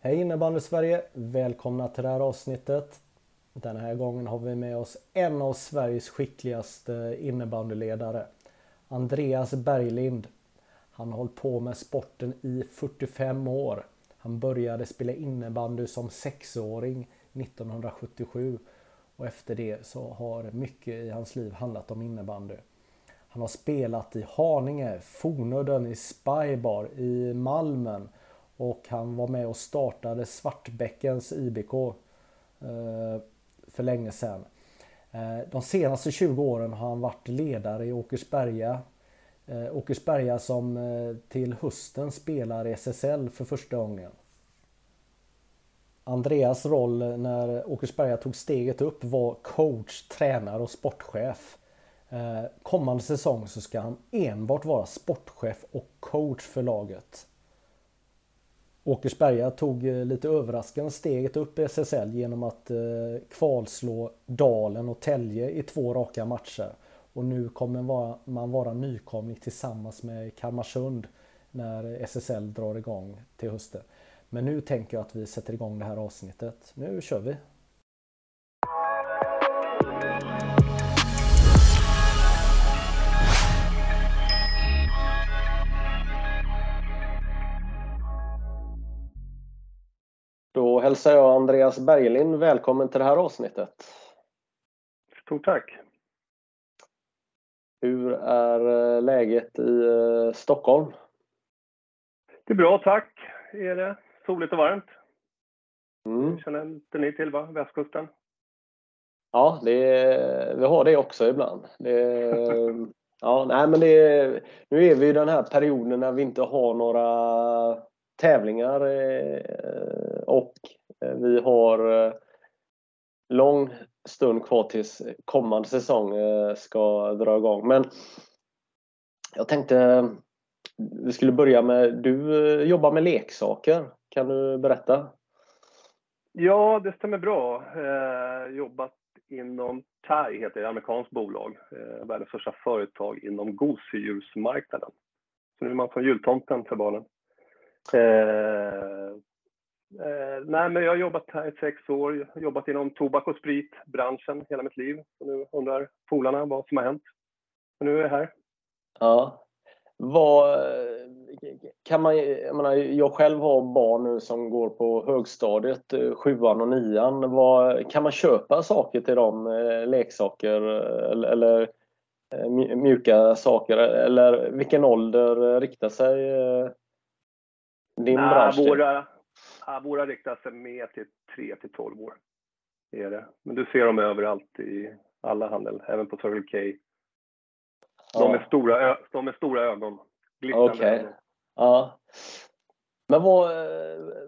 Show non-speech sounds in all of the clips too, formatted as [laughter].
Hej innebandy Sverige! Välkomna till det här avsnittet. Den här gången har vi med oss en av Sveriges skickligaste innebandyledare. Andreas Berglind. Han har hållit på med sporten i 45 år. Han började spela innebandy som sexåring 1977 och efter det så har mycket i hans liv handlat om innebandy. Han har spelat i Haninge, Fornudden, i Spybar, i Malmen och han var med och startade Svartbäckens IBK eh, för länge sedan. Eh, de senaste 20 åren har han varit ledare i Åkersberga. Eh, Åkersberga som eh, till hösten spelar i SSL för första gången. Andreas roll eh, när Åkersberga tog steget upp var coach, tränare och sportchef. Eh, kommande säsong så ska han enbart vara sportchef och coach för laget. Åkersberga tog eh, lite överraskande steget upp i SSL genom att eh, kvalslå Dalen och Tälje i två raka matcher. Och nu kommer man vara nykomling tillsammans med Kalmarsund när SSL drar igång till hösten. Men nu tänker jag att vi sätter igång det här avsnittet. Nu kör vi! Hälsar jag Andreas Berglind välkommen till det här avsnittet. Stort tack! Hur är eh, läget i eh, Stockholm? Det är bra tack, är det. Soligt och varmt. Mm. känner inte ni till va? Västkusten? Ja, det är, vi har det också ibland. Det är, [laughs] ja, nej, men det är, nu är vi i den här perioden när vi inte har några tävlingar eh, och eh, vi har eh, lång stund kvar tills kommande säsong ska dra igång. Men jag tänkte vi skulle börja med, du jobbar med leksaker. Kan du berätta? Ja, det stämmer bra. Eh, jobbat inom TAI, heter det, amerikanskt bolag. Eh, världens största företag inom gosedjursmarknaden. Så nu är man från jultomten för barnen. Eh, eh, nej, men jag har jobbat här i sex år, jobbat inom tobak och spritbranschen hela mitt liv. Och nu undrar polarna vad som har hänt. Och nu är jag här. Ja. Vad, kan man, jag, menar, jag själv har barn nu som går på högstadiet, eh, sjuan och nian. Vad, kan man köpa saker till dem? Eh, leksaker eh, eller, eller mjuka saker? Eller vilken ålder riktar sig din Nej, bransch? Våra, ja, våra riktar sig mer till 3 till 12 år. Är det. Men du ser dem överallt i alla handel, även på Circle K. De, ja. är, stora, de är stora ögon. Okej. Okay. Ja. Men vad,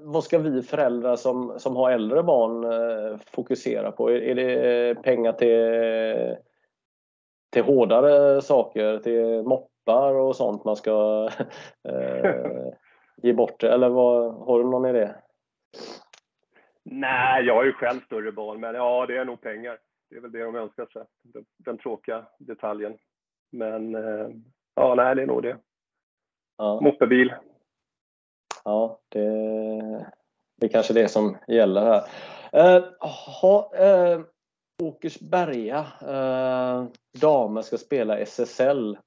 vad ska vi föräldrar som, som har äldre barn eh, fokusera på? Är det pengar till, till hårdare saker, till moppar och sånt man ska [laughs] eh, ge bort det? Eller vad, har du någon idé? Nej, jag har ju själv större barn, men ja, det är nog pengar. Det är väl det de önskar sig, den, den tråkiga detaljen. Men eh, ja, nej, det är nog det. Ja. Moppebil. Ja, det, det är kanske det som gäller här. Eh, ha, eh, Åkersberga eh, damer ska spela SSL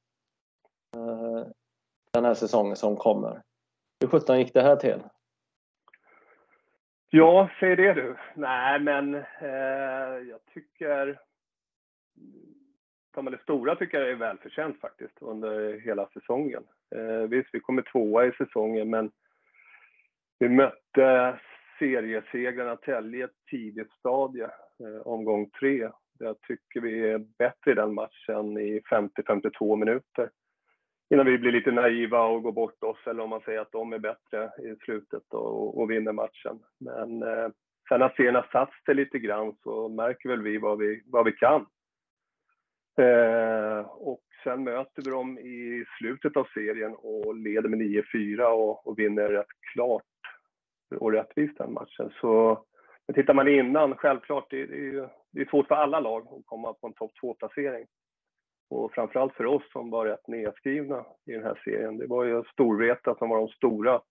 eh, den här säsongen som kommer. Hur sjutton gick det här till? Ja, säg det du. Nej, men eh, jag tycker... Tar man det stora tycker jag är välförtjänt faktiskt under hela säsongen. Eh, visst, vi kommer tvåa i säsongen, men vi mötte seriesegrarna Tälje i ett tidigt stadie, eh, omgång tre. Jag tycker vi är bättre i den matchen i 50-52 minuter innan vi blir lite naiva och går bort oss eller om man säger att de är bättre i slutet och, och vinner matchen. Men eh, sen när serien har satt sig lite grann så märker väl vi vad vi, vad vi kan. Eh, och sen möter vi dem i slutet av serien och leder med 9-4 och, och vinner rätt klart och rättvist den matchen. Så men tittar man innan, självklart, det, det, det är svårt för alla lag att komma på en topp 2-placering. Och framförallt för oss som var rätt nedskrivna i den här serien. Det var ju Storvreta som var de stora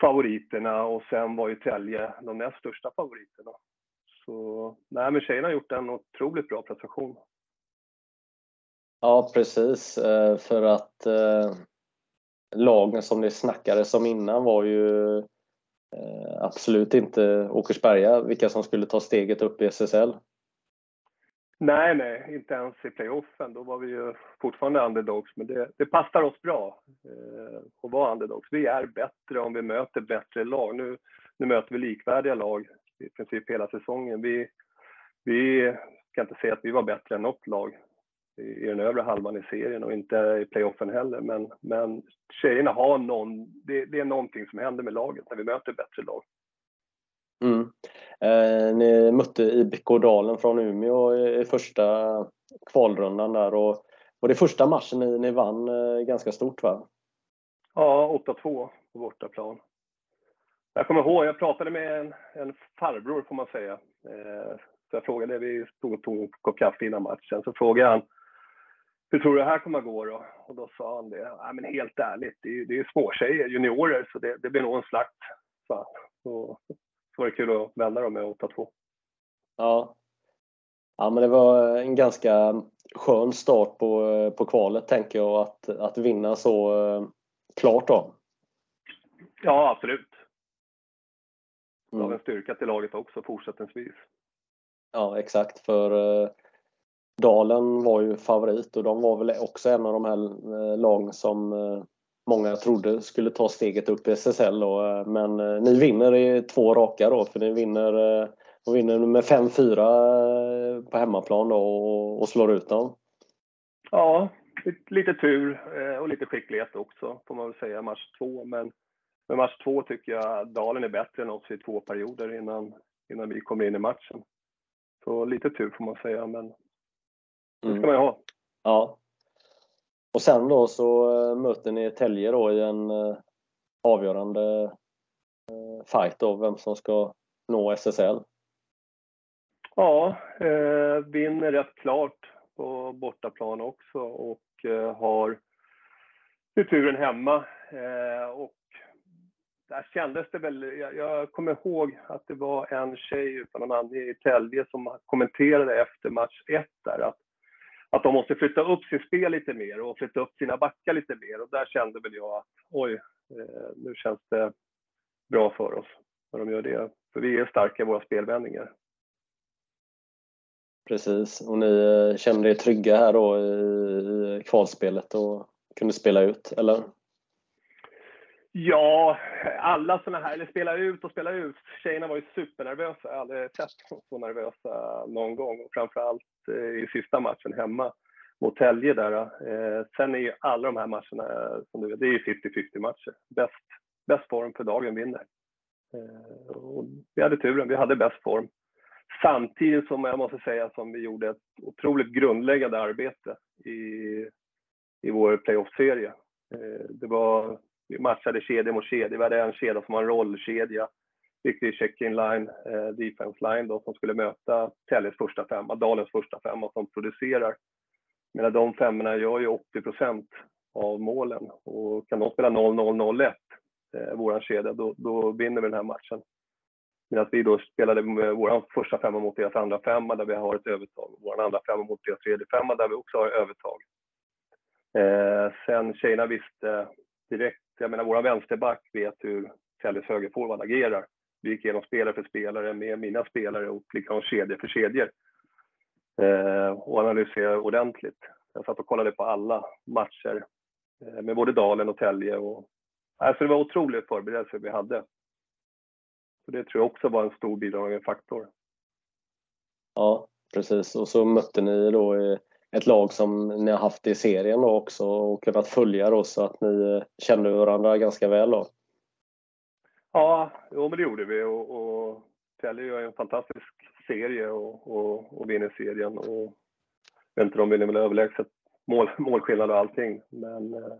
favoriterna och sen var ju Tälje de näst största favoriterna. Så nej, men tjejerna har gjort en otroligt bra prestation. Ja, precis. Eh, för att eh, lagen som det snackades om innan var ju eh, absolut inte Åkersberga, vilka som skulle ta steget upp i SSL. Nej, nej, inte ens i playoffen. Då var vi ju fortfarande underdogs, men det, det passar oss bra eh, att vara underdogs. Vi är bättre om vi möter bättre lag. Nu, nu möter vi likvärdiga lag i princip hela säsongen. Vi, vi kan inte säga att vi var bättre än något lag i, i den övre halvan i serien och inte i playoffen heller. Men, men tjejerna har någon, det, det är någonting som händer med laget när vi möter bättre lag. Mm. Eh, ni mötte IBK Dalen från Umeå i, första kvalrundan där och var det första matchen ni, ni vann eh, ganska stort va? Ja, 8-2 på bortaplan. Jag kommer ihåg, jag pratade med en, en farbror får man säga. Eh, så jag frågade, vi stod och tog en kopp kaffe innan matchen, så frågade han hur tror du det här kommer att gå då? Och då sa han det, nej men helt ärligt, det är, det är småtjejer, juniorer, så det, det blir nog en slakt. Så, och, var det kul att vända dem med 8-2. Ja. ja, men det var en ganska skön start på, på kvalet tänker jag, att, att vinna så eh, klart då. Ja, absolut. Det har mm. en styrka till laget också fortsättningsvis. Ja, exakt. För eh, Dalen var ju favorit och de var väl också en av de här eh, lagen som många trodde skulle ta steget upp i SSL. Då. Eh, men ni vinner i två raka då, för ni vinner, och vinner med 5-4 på hemmaplan då och, och slår ut dem. Ja, lite tur och lite skicklighet också får man väl säga, match två. Men med match två tycker jag Dalen är bättre än oss i två perioder innan, innan vi kommer in i matchen. Så lite tur får man säga, men det ska man ju ha. Ja. Och sen då så eh, möter ni Tälje då i en eh, avgörande eh, fight av vem som ska nå SSL. Ja, eh, vinner rätt klart på bortaplan också och eh, har turen hemma. Eh, och där kändes det väl, jag, jag, kommer ihåg att det var en tjej utan någon annan i Tälje som kommenterade efter match 1 där att att de måste flytta upp sitt spel lite mer och flytta upp sina backar lite mer. Och där kände väl jag att oj, eh, nu känns det bra för oss när de gör det. För vi är starka i våra spelvändningar. Precis, och ni eh, kände er trygga här då i kvalspelet och kunde spela ut, eller? Ja, alla sådana här, eller spela ut och spela ut. Tjejerna var ju supernervösa. Jag har aldrig sett så nervösa någon gång. Och framförallt eh, i sista matchen hemma mot Tälje där. Eh, sen är ju alla de här matcherna, som du vet, det är ju 50-50 matcher. Bäst, bäst form för dagen vinner. Eh, och vi hade turen, vi hade bäst form. Samtidigt som jag måste säga som vi gjorde ett otroligt grundläggande arbete i, i vår playoff-serie. Eh, det var vi matchade kedja mot kedja. Vi hade en kedja som var en rollkedja, riktig check-in line, eh, defense line då, som skulle möta Täljes första femma, Dalens första femma som producerar. Men de femmorna gör ju 80 procent av målen och kan de spela 0-0-0-1, eh, våran kedja, då, då vinner vi den här matchen. Medan vi då spelade vår första femma mot deras andra femma där vi har ett övertag. Vår andra femma mot deras tredje femma där vi också har övertag. Eh, sen tjejerna visste direkt jag menar, våra vänsterback vet hur Täljes högerforward agerar. Vi gick igenom spelare för spelare med mina spelare och likadant kedjor för kedjor. Eh, och analyserade ordentligt. Jag satt och kollade på alla matcher eh, med både Dalen och Tälje. Och, alltså det var otroligt förberedelse vi hade. Så det tror jag också var en stor bidragande faktor. Ja, precis. Och så mötte ni då i ett lag som ni har haft i serien då också och kunnat följa då så att ni kände varandra ganska väl då. Ja, jo, men det gjorde vi och, och Tälje gör en fantastisk serie och, och, och vinner serien och jag vet inte, de vinner väl överlägset mål, målskillnad och allting. Men, eh,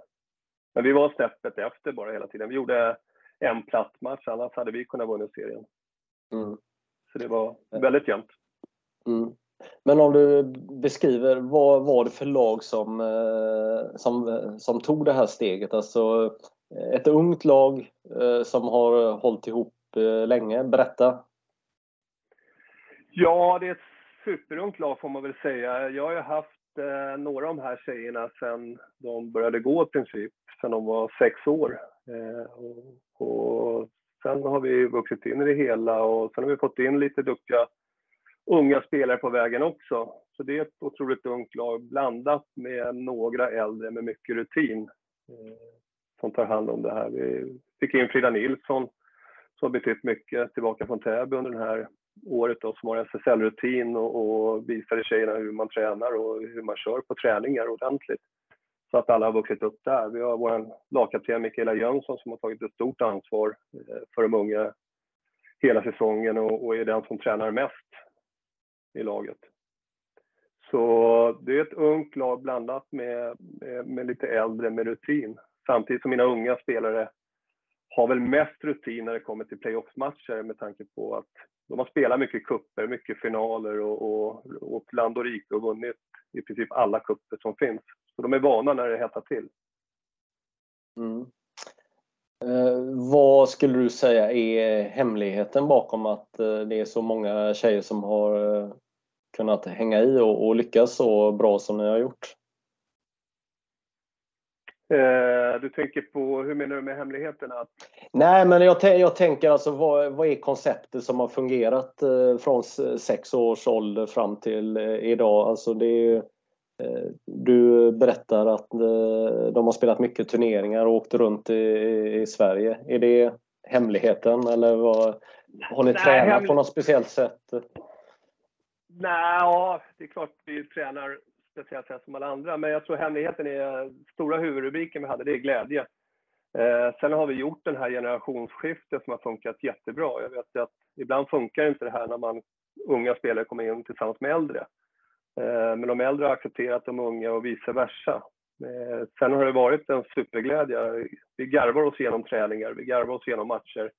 men vi var snäppet efter bara hela tiden. Vi gjorde en platt match, annars hade vi kunnat vinna serien. Mm. Så det var väldigt jämnt. Mm. Men om du beskriver, vad var det för lag som, eh, som, som tog det här steget? Alltså ett ungt lag eh, som har hållit ihop eh, länge. Berätta. Ja, det är ett superungt lag får man väl säga. Jag har ju haft några av de här tjejerna sedan de började gå i princip, sedan de var sex år. Och, och, sen har vi vuxit in i det hela och sen har vi fått in lite duktiga unga spelare på vägen också. Så det är ett otroligt ungt lag blandat med några äldre med mycket rutin eh, som tar hand om det här. Vi fick in Frida Nilsson som har betytt mycket tillbaka från Täby under det här året då, som har SSL-rutin och, och visade tjejerna hur man tränar och hur man kör på träningar ordentligt. Så att alla har vuxit upp där. Vi har vår lagkapten Mikaela Jönsson som har tagit ett stort ansvar eh, för de unga hela säsongen och, och är den som tränar mest i laget. Så det är ett ungt lag blandat med, med, med lite äldre med rutin. Samtidigt som mina unga spelare har väl mest rutin när det kommer till playoffsmatcher med tanke på att de har spelat mycket kupper, mycket finaler och, och, och land och rike och vunnit i princip alla kupper som finns. Så de är vana när det hettar till. Mm. Eh, vad skulle du säga är hemligheten bakom att eh, det är så många tjejer som har eh, kunnat hänga i och, och lyckas så bra som ni har gjort? Eh, du tänker på, hur menar du med hemligheterna? Nej, men jag, jag tänker alltså vad, vad är konceptet som har fungerat eh, från sex års ålder fram till eh, idag? Alltså det är, du berättar att eh, de har spelat mycket turneringar och åkt runt i, i Sverige. Är det hemligheten eller vad, har ni Nej, tränat heml på något speciellt sätt? Nej, ja, det är klart vi tränar speciellt sätt som alla andra. Men jag tror hemligheten är, stora huvudrubriken vi hade, det är glädje. Eh, sen har vi gjort den här generationsskiftet som har funkat jättebra. Jag vet att ibland funkar inte det här när man unga spelare kommer in tillsammans med äldre. Eh, men de äldre har accepterat de unga och vice versa. Eh, sen har det varit en superglädje. Vi garvar oss igenom träningar, vi garvar oss igenom matcher.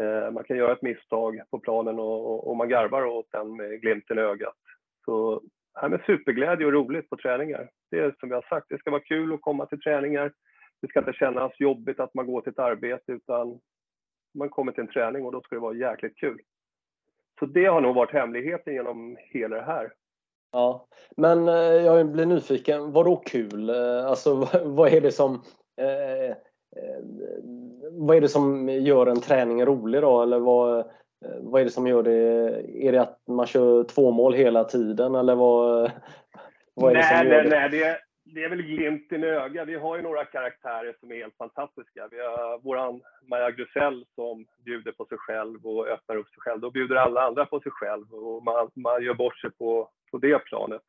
Eh, man kan göra ett misstag på planen och, man garvar åt den med glimten i ögat. Så här med superglädje och roligt på träningar. Det är som vi har sagt, det ska vara kul att komma till träningar. Det ska inte kännas jobbigt att man går till ett arbete utan man kommer till en träning och då ska det vara jäkligt kul. Så det har nog varit hemligheten genom hela det här. Ja, men eh, jag blir nyfiken. Vadå kul? Eh, alltså [laughs] vad är det som eh, eh, vad är det som gör en träning rolig då? Eller vad, vad är det som gör det? Är det att man kör två mål hela tiden eller vad, [laughs] vad är det som gör nej, det? Nej, det, det är väl glimten i ögat. Vi har ju några karaktärer som är helt fantastiska. Vi har våran Maja Grusell som bjuder på sig själv och öppnar upp sig själv. Då bjuder alla andra på sig själv och man, man gör bort sig på, på det planet.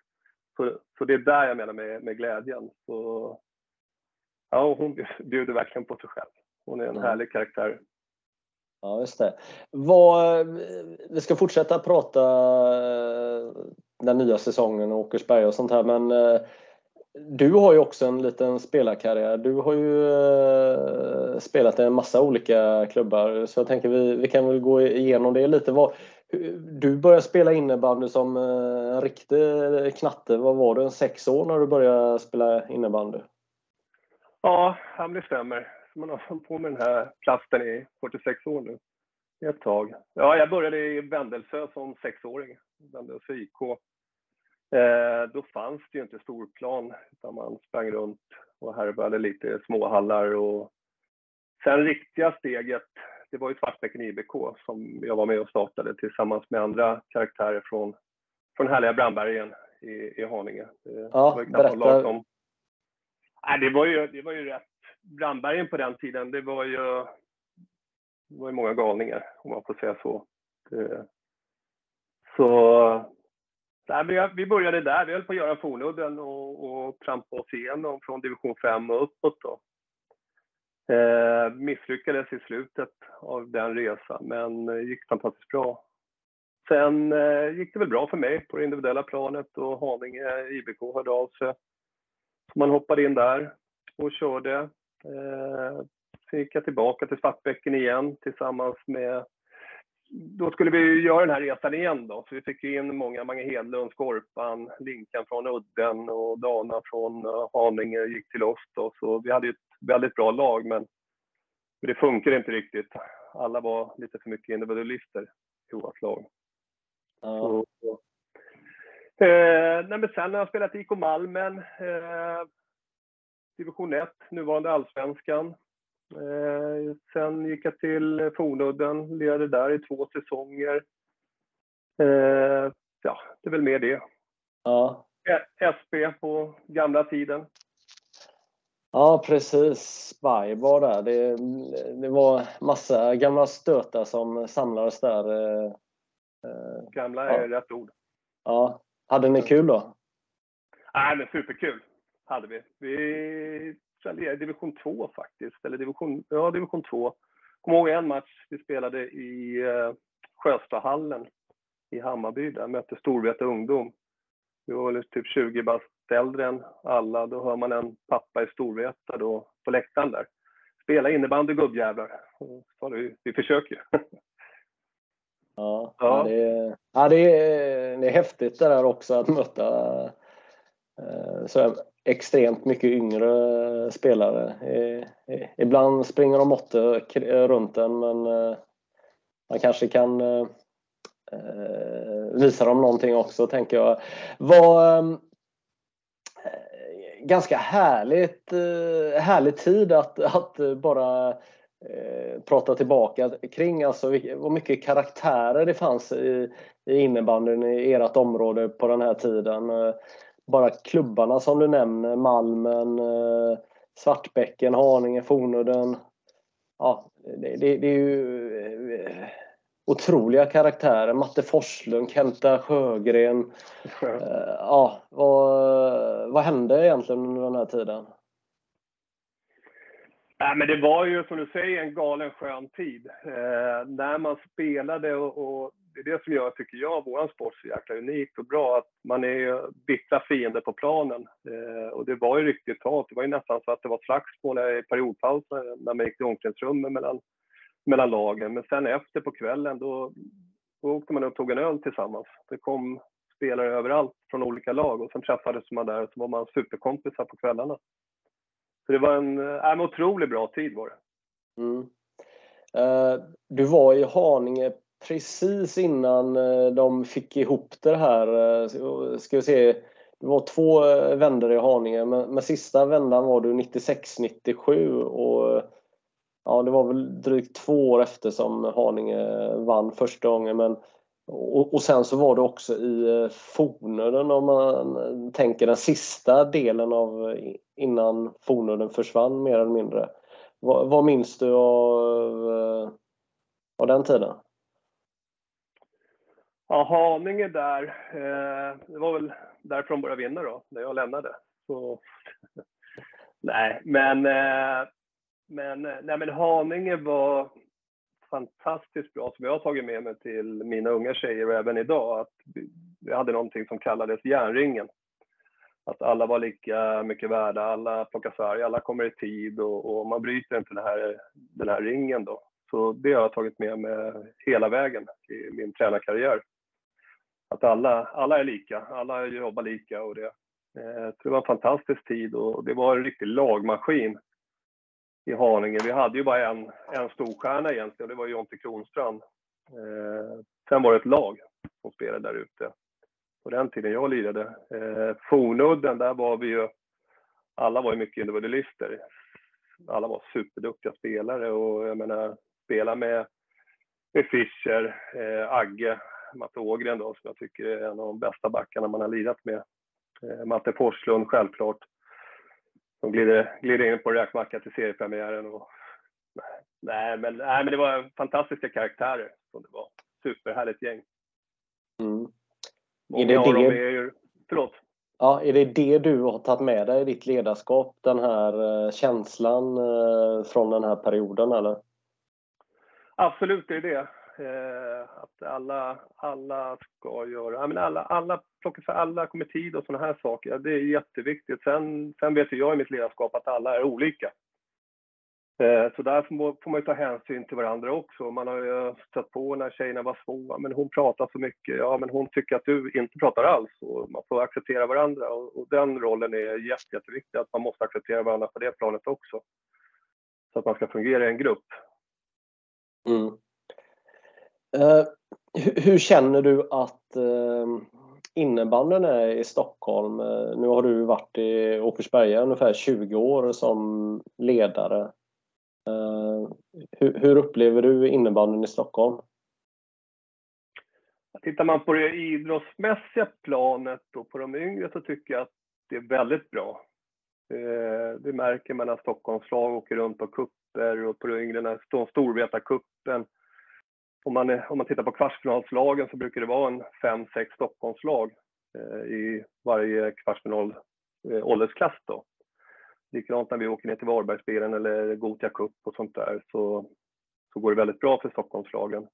Så, så det är där jag menar med, med glädjen. Så, ja, hon bjuder verkligen på sig själv. Hon är en mm. härlig karaktär. Ja, just det. Vad, vi ska fortsätta prata eh, den nya säsongen och Åkersberga och sånt här, men eh, du har ju också en liten spelarkarriär. Du har ju eh, spelat i en massa olika klubbar, så jag tänker vi, vi kan väl gå igenom det lite. Vad, du började spela innebandy som eh, en riktig knatte. Vad var du, sex år när du började spela innebandy? Ja, det stämmer man har hållit på med den här plasten i 46 år nu. Ett tag. Ja, jag började i Vändelsö som sexåring. Vändelsö IK. Eh, då fanns det ju inte storplan, utan man sprang runt och härvade lite småhallar. Och... Sen riktiga steget, det var ju Svartbäcken IBK som jag var med och startade tillsammans med andra karaktärer från, från härliga Brandbergen i, i Haninge. Ja, berätta. Som... Nej, det, var ju, det var ju rätt Brandbergen på den tiden, det var ju, det var ju många galningar om man får säga så. Det, så Nej, vi började där. Vi höll på att göra Fornudden och, och trampa oss igenom från division 5 och uppåt. Då. Eh, misslyckades i slutet av den resan, men eh, gick fantastiskt bra. Sen eh, gick det väl bra för mig på det individuella planet och Haninge IBK hörde av sig. Så man hoppade in där och körde. Eh, sen gick jag tillbaka till Svartbäcken igen tillsammans med då skulle vi göra den här resan igen då, så vi fick in många, Mange Hedlund, Skorpan, Linkan från Udden och Dana från eh, Haninge gick till oss då. Så vi hade ett väldigt bra lag, men det funkar inte riktigt. Alla var lite för mycket individualister i vårt lag. Ja. Så, eh, nej, men sen har jag spelat IK Malmen, eh, division 1, nuvarande allsvenskan. Eh, sen gick jag till Fornudden, lirade där i två säsonger. Eh, ja, det är väl mer det. Ja. SB på gamla tiden. Ja, precis. Spy var där. Det, det var massa gamla stötar som samlades där. Eh, gamla är ja. rätt ord. Ja. Hade ni kul då? Nej, men superkul hade vi. Vi i division 2 faktiskt, eller division, ja, division 2. Kommer ihåg en match vi spelade i eh, Sjöstahallen i Hammarby där, mötte Storvreta ungdom. Vi var väl typ 20 bast äldre än alla. Då hör man en pappa i Storvreta då på läktaren där. Spela innebandy gubbjävlar. Så vi, vi försöker ju. [laughs] Ja, ja. Det, är, ja det, är, det är häftigt det där också att möta eh, så extremt mycket yngre spelare. Ibland springer de åtta runt en men eh, man kanske kan eh, visa dem någonting också tänker jag. Var ehm, ganska härligt, eh, härlig tid att, att bara eh, prata tillbaka kring. Alltså vad mycket karaktärer det fanns i, i innebandyn i ert område på den här tiden eh, bara klubbarna som du nämner, Malmen, Svartbäcken, Haninge, Fornudden. Ja, det, det, det är ju otroliga karaktärer. Matte Forslund, Kenta Sjögren. Eh, ja, vad, vad hände egentligen under den här tiden? Nej, men det var ju som du säger en galen skön tid. Eh, när man spelade och, och det är det som gör, tycker jag, vår sport så jäkla unikt och bra. Att man är bittra fiender på planen. Eh, och det var ju riktigt tag. Det var ju nästan så att det var slagsmål i periodpausen när man gick till omklädningsrummet mellan, mellan lagen. Men sen efter på kvällen, då, då åkte man upp och tog en öl tillsammans. Det kom spelare överallt från olika lag och sen träffades man där och så var man superkompisar på kvällarna. Så det var en, äh, en otroligt bra tid var det. Mm. Uh, du var i Haninge precis innan eh, de fick ihop det här. Eh, ska vi se, det var två vändor i Haninge, men, men sista vändan var du 96-97 och ja, det var väl drygt två år efter som Haninge vann första gången. Men, och, och sen så var det också i eh, Fornöden om man tänker den sista delen av innan Fornöden försvann mer eller mindre. Vad, vad minns du av, eh, av den tiden? Ja, Haninge där, eh, det var väl därifrån började vinna då, när jag lämnade. Så, [laughs] nej, men, eh, men, eh, nej, men Haninge var fantastiskt bra, som jag har tagit med mig till mina unga tjejer och även idag, att vi hade någonting som kallades järnringen. Att alla var lika mycket värda, alla plockar färg, alla kommer i tid och, och man bryter inte den här, den här ringen då. Så det har jag tagit med mig hela vägen i min tränarkarriär att alla, alla är lika, alla jobbar lika och det, eh, det var en fantastisk tid och det var en riktig lagmaskin i Haninge. Vi hade ju bara en, en storstjärna egentligen och det var Jonte Kronstrand. Eh, sen var det ett lag som spelade där ute på den tiden jag lirade. Eh, Fornudden, där var vi ju, alla var ju mycket individualister. Alla var superduktiga spelare och jag menar, spela med, med Fischer, eh, Agge, Matte Ågren då, som jag tycker är en av de bästa backarna man har lirat med. Eh, Matte Forslund självklart. De glider, glider in på räkmacka till seriepremiären. Och, nej, men, nej, men det var fantastiska karaktärer som det var. Superhärligt gäng. Mm. Är det det... är ju... Förlåt? Ja, är det det du har tagit med dig i ditt ledarskap? Den här eh, känslan eh, från den här perioden, eller? Absolut, det är det. Eh, att alla, alla ska göra, alla, alla plocka för alla kommer tid och sådana här saker. Det är jätteviktigt. Sen, sen vet jag i mitt ledarskap att alla är olika. Eh, så där får man ju ta hänsyn till varandra också. Man har ju stött på när tjejerna var små, men hon pratar så mycket. Ja, men hon tycker att du inte pratar alls. Och man får acceptera varandra och, den rollen är jätte, jätteviktig. Att man måste acceptera varandra på det planet också. Så att man ska fungera i en grupp. Mm. Uh, hur, känner du att uh, innebandyn är i Stockholm? Eh, nu har du varit i Åkersberga ungefär 20 år som ledare. Eh, hur, hur, upplever du innebandyn i Stockholm? Tittar man på det idrottsmässiga planet och på de yngre så tycker jag att det är väldigt bra. Eh, det märker man när Stockholmslag åker runt på kupper och på de yngre när Storvreta-cupen. Om man, om man tittar på kvartsfinalslagen så brukar det vara en fem, sex Stockholmslag eh, i varje kvartsfinal eh, åldersklass. Då. Likadant när vi åker ner till Varbergsspelen eller Gotia Cup och sånt där så, så går det väldigt bra för Stockholmslagen.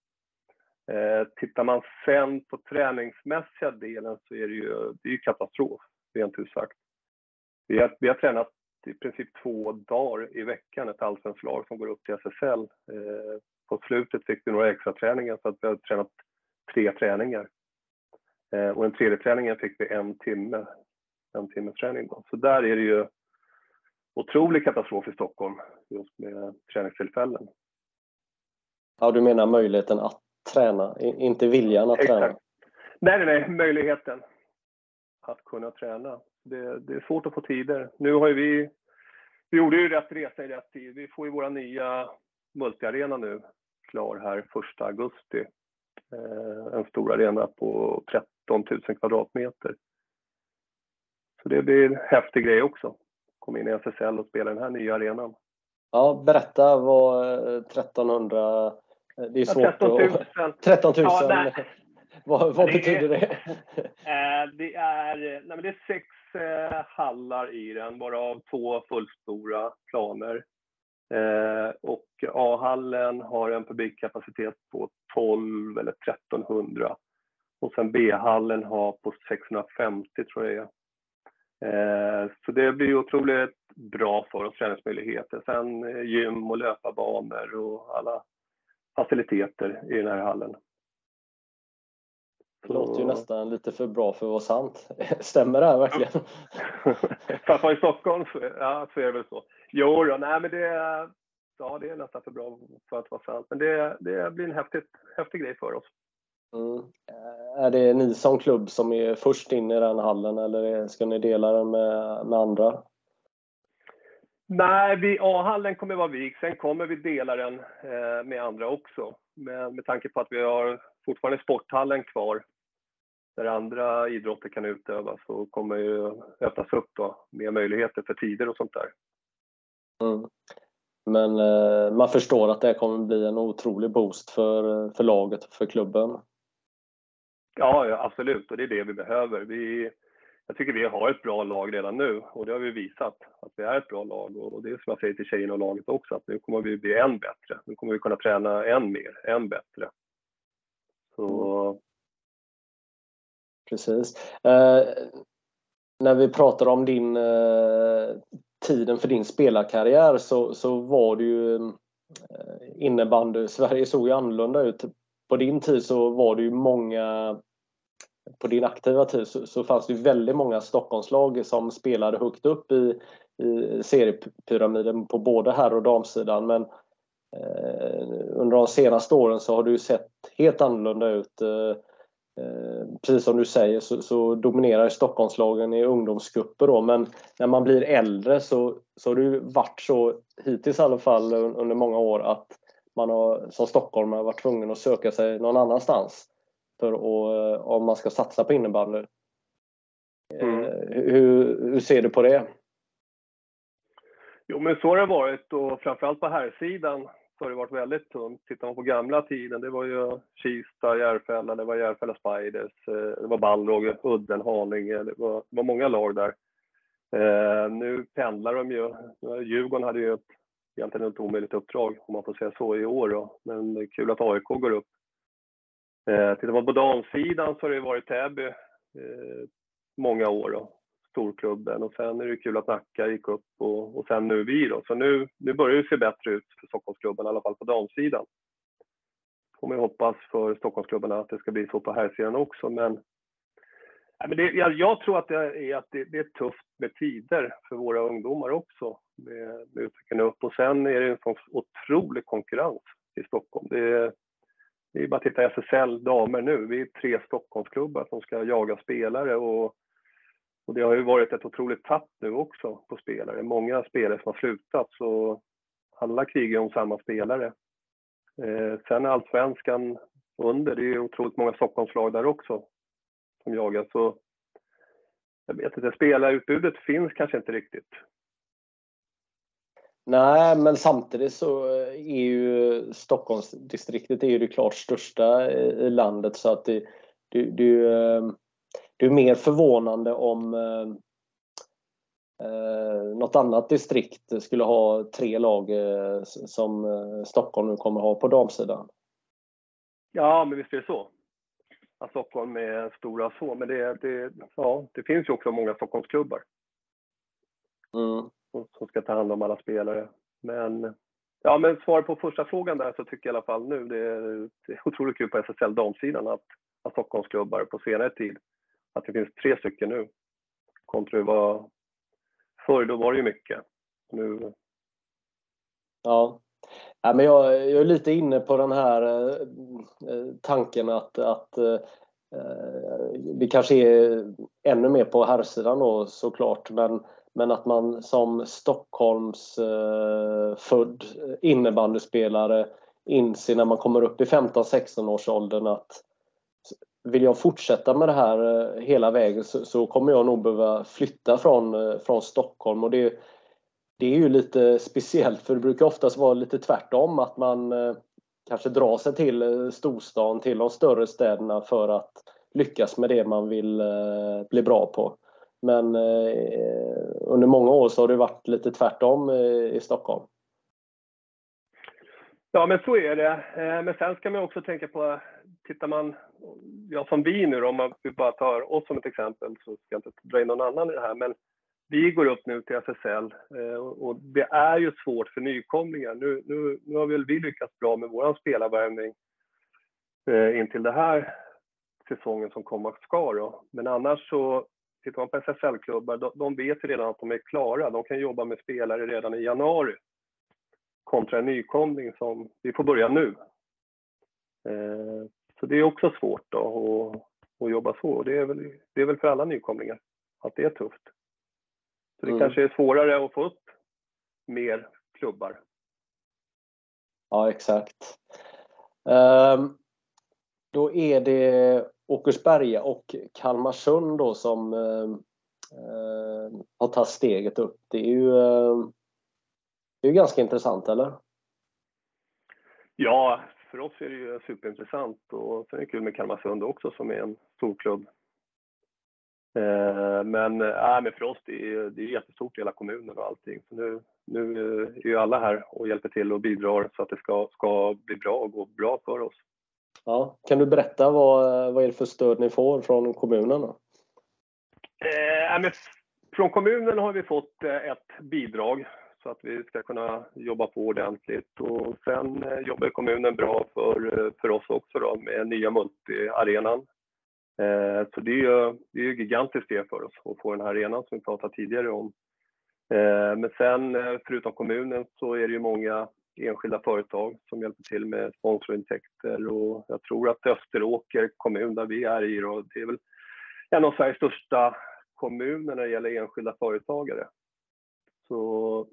Eh, tittar man sen på träningsmässiga delen så är det ju, det är ju katastrof, rent ut sagt. Vi har, vi har tränat i princip två dagar i veckan, ett allsvenskt lag som går upp till SSL. Eh, på slutet fick vi några extra träningar så att vi har tränat tre träningar. Eh, och den tredje träningen fick vi en timme, en timmes träning. Då. Så där är det ju otrolig katastrof i Stockholm just med träningstillfällen. Ja, du menar möjligheten att träna, inte viljan att Exakt. träna? Nej, nej, nej, möjligheten att kunna träna. Det, det, är svårt att få tider. Nu har ju vi, vi gjorde ju rätt resa i rätt tid. Vi får ju våra nya multiarena nu klar här 1 augusti. Eh, en stor arena på 13 000 kvadratmeter. Så det blir en häftig grej också kom in i SSL och spela den här nya arenan. Ja, berätta vad 1300... Eh, det är svårt [laughs] ja, 13 000. Att, 13 000. Ja, vad, vad det betyder det? [laughs] Eh, det är, nej, det är sex eh, hallar i den, varav två fullstora planer. Eh, och A-hallen har en publikkapacitet på 12 eller 1300. Och sen B-hallen har på 650 tror jag det är. Eh, så det blir otroligt bra för oss, träningsmöjligheter. Sen eh, gym och löparbanor och alla faciliteter i den här hallen. Det låter ju nästan lite för bra för att vara sant. [laughs] Stämmer det här verkligen? vara [laughs] i Stockholm ja, så är det väl så. Jo, då, nej, men det, ja, det är nästan för bra för att vara sant. Men det, det blir en häftig, häftig grej för oss. Mm. Är det ni som klubb som är först in i den hallen eller ska ni dela den med, med andra? Nej, A-hallen kommer vara vik. Sen kommer vi dela den eh, med andra också. Men med tanke på att vi har fortfarande sporthallen kvar där andra idrotter kan utövas så kommer ju öppnas upp då med möjligheter för tider och sånt där. Mm. Men eh, man förstår att det kommer bli en otrolig boost för, för laget och för klubben. Ja, absolut. Och det är det vi behöver. Vi, jag tycker vi har ett bra lag redan nu och det har vi visat att vi är ett bra lag. Och det är som jag säger till tjejerna och laget också, att nu kommer vi bli än bättre. Nu kommer vi kunna träna än mer, än bättre. Så... Precis. Eh, när vi pratar om din eh, tiden för din spelarkarriär så, så var det ju eh, innebandy. Sverige såg ju annorlunda ut. På din tid så var det ju många på din aktiva tid så, så fanns det väldigt många Stockholmslag som spelade högt upp i, i seriepyramiden på både herr och damsidan. Men eh, under de senaste åren så har det ju sett helt annorlunda ut. Eh precis som du säger så, så dominerar Stockholmslagen i ungdomsgrupper då, men när man blir äldre så, så har det ju varit så, hittills i alla fall under många år, att man har som stockholmare varit tvungen att söka sig någon annanstans för att, om man ska satsa på innebandy. Mm. Eh, hur, hur ser du på det? Jo, men så har det varit och framförallt på här sidan så har det varit väldigt tunt. Tittar man på gamla tiden, det var ju Kista, Järfälla, det var Järfälla Spiders, eh, det var Balrog, Udden, Haninge, det var, det var många lag där. Eh, nu pendlar de ju. Djurgården hade ju ett, egentligen ett omöjligt uppdrag, om man får säga så, i år. Då. Men det är kul att AIK går upp. Eh, tittar man på damsidan så har det varit Täby eh, många år. Då storklubben och sen är det kul att Nacka gick upp och, och sen nu vi då. Så nu, nu börjar det se bättre ut för Stockholmsklubben, i alla fall på damsidan. Får man hoppas för Stockholmsklubbarna att det ska bli så på herrsidan också, men, men det, jag, jag, tror att det är, att det, det, är tufft med tider för våra ungdomar också, med, med utvecklingen upp. Och sen är det en sån otrolig konkurrens i Stockholm. Det är, det är bara att titta SSL damer nu. Vi är tre Stockholmsklubbar som ska jaga spelare och och det har ju varit ett otroligt tapp nu också på spelare. Många spelare som har slutat, så alla krigar om samma spelare. Eh, sen är allsvenskan under, det är otroligt många Stockholmslag där också som jagar. Så jag vet inte, spelarutbudet finns kanske inte riktigt. Nej, men samtidigt så är ju Stockholmsdistriktet är ju det klart största eh, i landet så att det, det, det eh, det är mer förvånande om eh, eh, något annat distrikt skulle ha tre lag eh, som eh, Stockholm nu kommer ha på damsidan. Ja, men visst är det så. Att Stockholm är stora så, men det, det, ja, det finns ju också många Stockholmsklubbar. Mm. Som ska ta hand om alla spelare. Men, ja, men svar på första frågan där så tycker jag i alla fall nu det är, det är otroligt kul på SSL damsidan att, att Stockholmsklubbar på senare tid att det finns tre stycken nu. Kontra hur det var förr, då var det ju mycket. Nu... Ja. ja men jag, jag är lite inne på den här eh, eh tanken att, att eh, eh, vi kanske är ännu mer på herrsidan då såklart, men, men att man som Stockholms eh, född innebandyspelare inser när man kommer upp i 15-16 års åldern att vill jag fortsätta med det här eh, hela vägen så, så kommer jag nog behöva flytta från, eh, från Stockholm. Och det, det är ju lite speciellt för det brukar oftast vara lite tvärtom att man eh, kanske drar sig till storstan, till de större städerna för att lyckas med det man vill bli bra på. Men under många år så har det varit lite tvärtom i Stockholm. Ja, men så är det. Men sen ska man också tänka på, tittar man ja, som vi nu då, om vi bara tar oss som ett exempel, så ska jag inte dra in någon annan i det här, men vi går upp nu till SSL eh, och det är ju svårt för nykomlingar. Nu, nu, nu har väl vi lyckats bra med vår spelarvärvning eh, in till det här säsongen som komma ska då. Men annars så tittar man på SSL-klubbar, de, de vet redan att de är klara. De kan jobba med spelare redan i januari kontra en nykomling som vi får börja nu. Eh, så det är också svårt då att, att jobba så. Det är, väl, det är väl för alla nykomlingar att det är tufft. Så det mm. kanske är svårare att få upp mer klubbar. Ja, exakt. Um, då är det Åkersberga och Kalmarsund då som uh, har tagit steget upp. Det är ju det är ganska intressant, eller? Ja, för oss är det ju superintressant och sen är det kul med Kalmarsund också som är en stor klubb. Eh, men, äh, men för oss det är det är jättestort i hela kommunen och allting. Så nu, nu är ju alla här och hjälper till och bidrar så att det ska, ska bli bra och gå bra för oss. Ja, kan du berätta vad, vad är det för stöd ni får från kommunen? Då? Eh, men från kommunen har vi fått eh, ett bidrag så att vi ska kunna jobba på ordentligt. Och sen eh, jobbar kommunen bra för, eh, för oss också då, med nya multiarenan. Eh, så det är ju det är gigantiskt det för oss att få den här arenan som vi pratade tidigare om. Eh, men sen förutom kommunen så är det ju många enskilda företag som hjälper till med sponsorintäkter och jag tror att Österåker kommun där vi är i då, det är väl en av Sveriges största kommuner när det gäller enskilda företagare. Så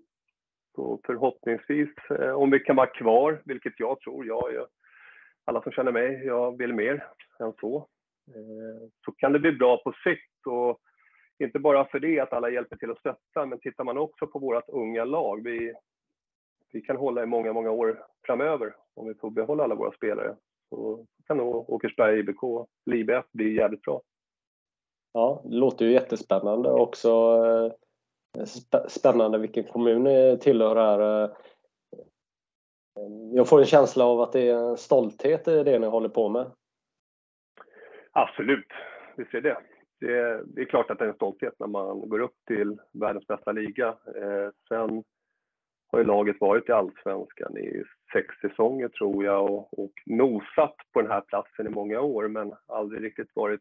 så förhoppningsvis, eh, om vi kan vara kvar, vilket jag tror, jag är, alla som känner mig, jag vill mer än så, eh, så kan det bli bra på sikt. Och inte bara för det att alla hjälper till att stötta, men tittar man också på vårt unga lag, vi, vi kan hålla i många, många år framöver om vi får behålla alla våra spelare. Så kan nog Åkersberga IBK, LIBF bli jävligt bra. Ja, det låter ju jättespännande också. Eh, Spännande vilken kommun ni tillhör här. Eh, jag får en känsla av att det är en stolthet i det ni håller på med. Absolut, visst är det. Det är, det är klart att det är en stolthet när man går upp till världens bästa liga. Eh, sen har ju laget varit i Allsvenskan i sex säsonger tror jag och, och nosat på den här platsen i många år men aldrig riktigt varit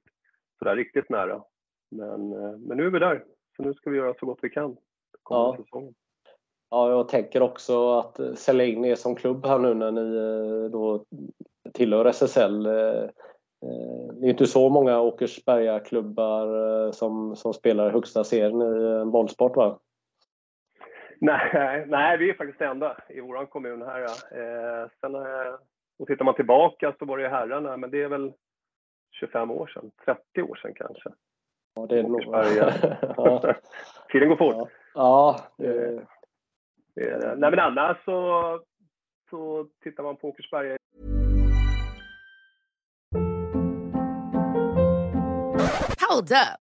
sådär riktigt nära. Men, eh, men nu är vi där, så nu ska vi göra så gott vi kan ja. säsongen. Ja, jag tänker också att sälja in er som klubb här nu när ni eh, då tillhör SSL. Eh, det är inte så många Åkersberga-klubbar som, som spelar högsta serien i bollsport va? Nej, [laughs] nej, vi är faktiskt enda i vår kommun här. Eh, sen, eh, och tittar man tillbaka så var det herrarna, men det är väl 25 år sedan, 30 år sedan kanske. Ja, det är nog... [laughs] ja. Tiden går fort. Ja, det... det Nej, men annars så, så tittar man på Åkersberga Hold up.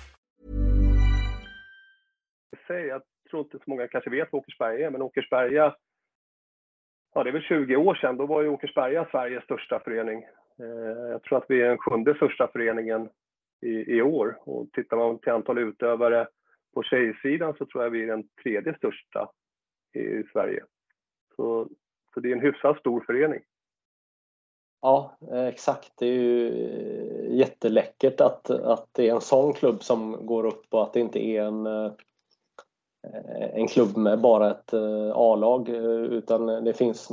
Jag tror inte så många kanske vet vad Åkersberga är, men Åkersberga, ja det är väl 20 år sedan, då var ju Åkersberga Sveriges största förening. Eh, jag tror att vi är den sjunde största föreningen i, i år och tittar man till antal utövare på tjejsidan så tror jag vi är den tredje största i Sverige. Så, så det är en hyfsat stor förening. Ja, eh, exakt. Det är ju eh, jätteläckert att, att det är en sån klubb som går upp och att det inte är en, Eh, en klubb med bara ett eh, A-lag eh, utan det finns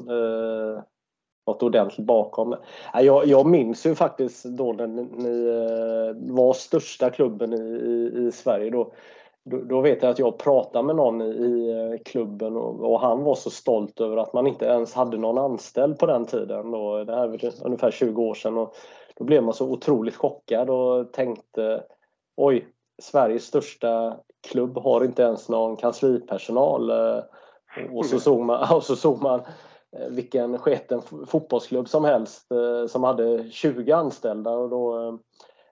något ordentligt bakom. Jag, jag minns ju faktiskt då när ni var största klubben i, i, i Sverige. Då, då, då, vet jag att jag pratade med någon i i klubben och, och, han var så stolt över att man inte ens hade någon anställd på den tiden. Då, det här var ungefär 20 år sedan. Och då blev man så otroligt chockad och tänkte oj, Sveriges största klubb har inte ens någon kanslipersonal. Eh, och så såg man, [laughs] och så såg man eh, vilken sketen fotbollsklubb som helst som hade 20 anställda. Och då,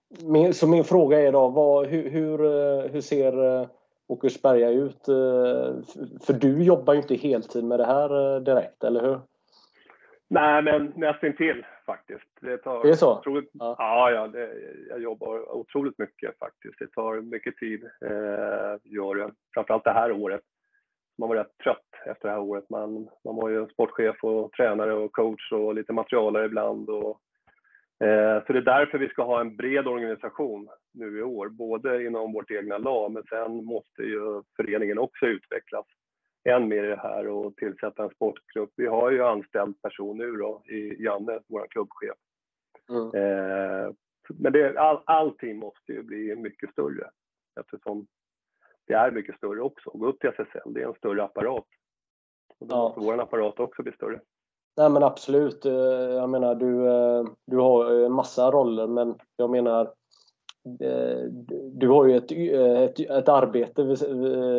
min, så min fråga är då, vad, hur, hur, eh, hur ser eh, Åkersberga ut? Eh, för du jobbar ju inte heltid med det här direkt, eller hur? Nej, men nästintill faktiskt. Det, tar det är så? Otroligt, ja, ja, ja det, jag jobbar otroligt mycket faktiskt. Det tar mycket tid, eh, gör det. Framförallt det här året. Man var rätt trött efter det här året. Man, man var ju sportchef och tränare och coach och lite materialare ibland. Och Eh, så det är därför vi ska ha en bred organisation nu i år, både inom vårt egna lag, men sen måste ju föreningen också utvecklas än mer i det här och tillsätta en sportgrupp. Vi har ju anställd person nu då, i Janne, vår klubbchef. Mm. Eh, men det, all, allting måste ju bli mycket större eftersom det är mycket större också. Gå upp till SSL, det är en större apparat. Och då ja. måste vår apparat också bli större. Nej men absolut. Eh, jag menar du, eh, du har en massa roller men jag menar eh, du har ju ett, ett, ett arbete vid,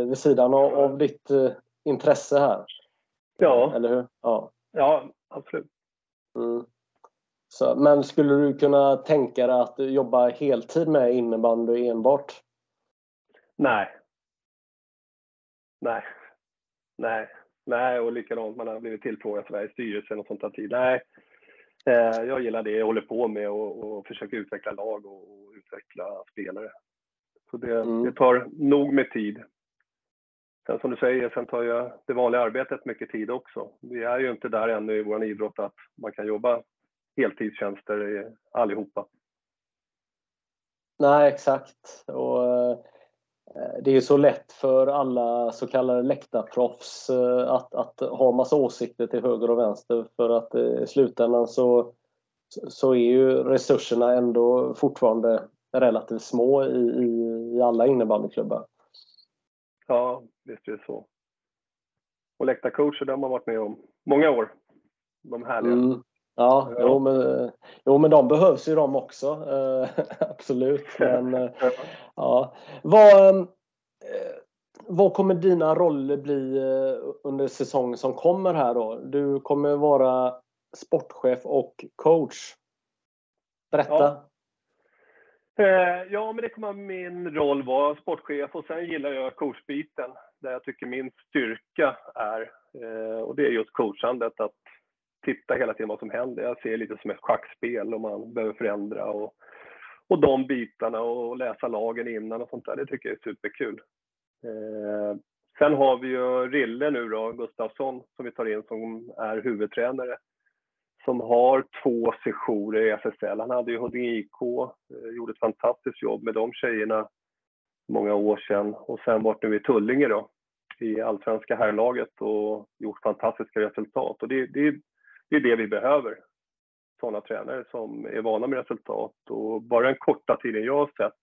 vid sidan av, av ditt intresse här. Ja. Eller hur? Ja, ja absolut. Mm. Så, men skulle du kunna tänka dig att jobba heltid med innebandy enbart? Nej. Nej. Nej. Nej, och likadant, man har blivit tillfrågad Sveriges styrelse och sånt där tid. Nej, Eh, jag gillar det jag håller på med och, och försöker utveckla lag och, och utveckla spelare. Så det, mm. det, tar nog med tid. Sen som du säger, sen tar ju det vanliga arbetet mycket tid också. Vi är ju inte där ännu i vår idrott att man kan jobba heltidstjänster allihopa. Nej, exakt. Och, eh, det är så lätt för alla så kallade läktarproffs eh, att, att ha massa åsikter till höger och vänster för att eh, i slutändan så, så är ju resurserna ändå fortfarande relativt små i, i, i alla innebandyklubbar. Ja, visst är det så. Och läktarcoacher, det har man varit med om många år. De härliga. Mm. Ja, ja. Jo, men, jo, men de behövs ju de också. Eh, [laughs] absolut. [laughs] Men, eh, ja. vad, eh, vad kommer dina roller bli under säsongen som kommer här då? Du kommer vara sportchef och coach. Berätta. Ja. Ja, men det kommer min roll vara sportchef och sen gillar jag coachbiten där jag tycker min styrka är. Eh, och det är just coachandet, att titta hela tiden vad som händer. Jag ser det lite som ett schackspel och man behöver förändra och, och de bitarna och läsa lagen innan och sånt där. Det tycker jag är superkul. Eh, sen har vi ju Rille nu då, Gustafsson, som vi tar in som är huvudtränare som har två sessioner i SSL. Han hade ju Huddinge IK, eh, gjorde ett fantastiskt jobb med de tjejerna många år sedan och sen varit nu i Tullinge då i allsvenska herrlaget och gjort fantastiska resultat. Och det, det, det är det vi behöver. Sådana tränare som är vana med resultat och bara den korta tiden jag har sett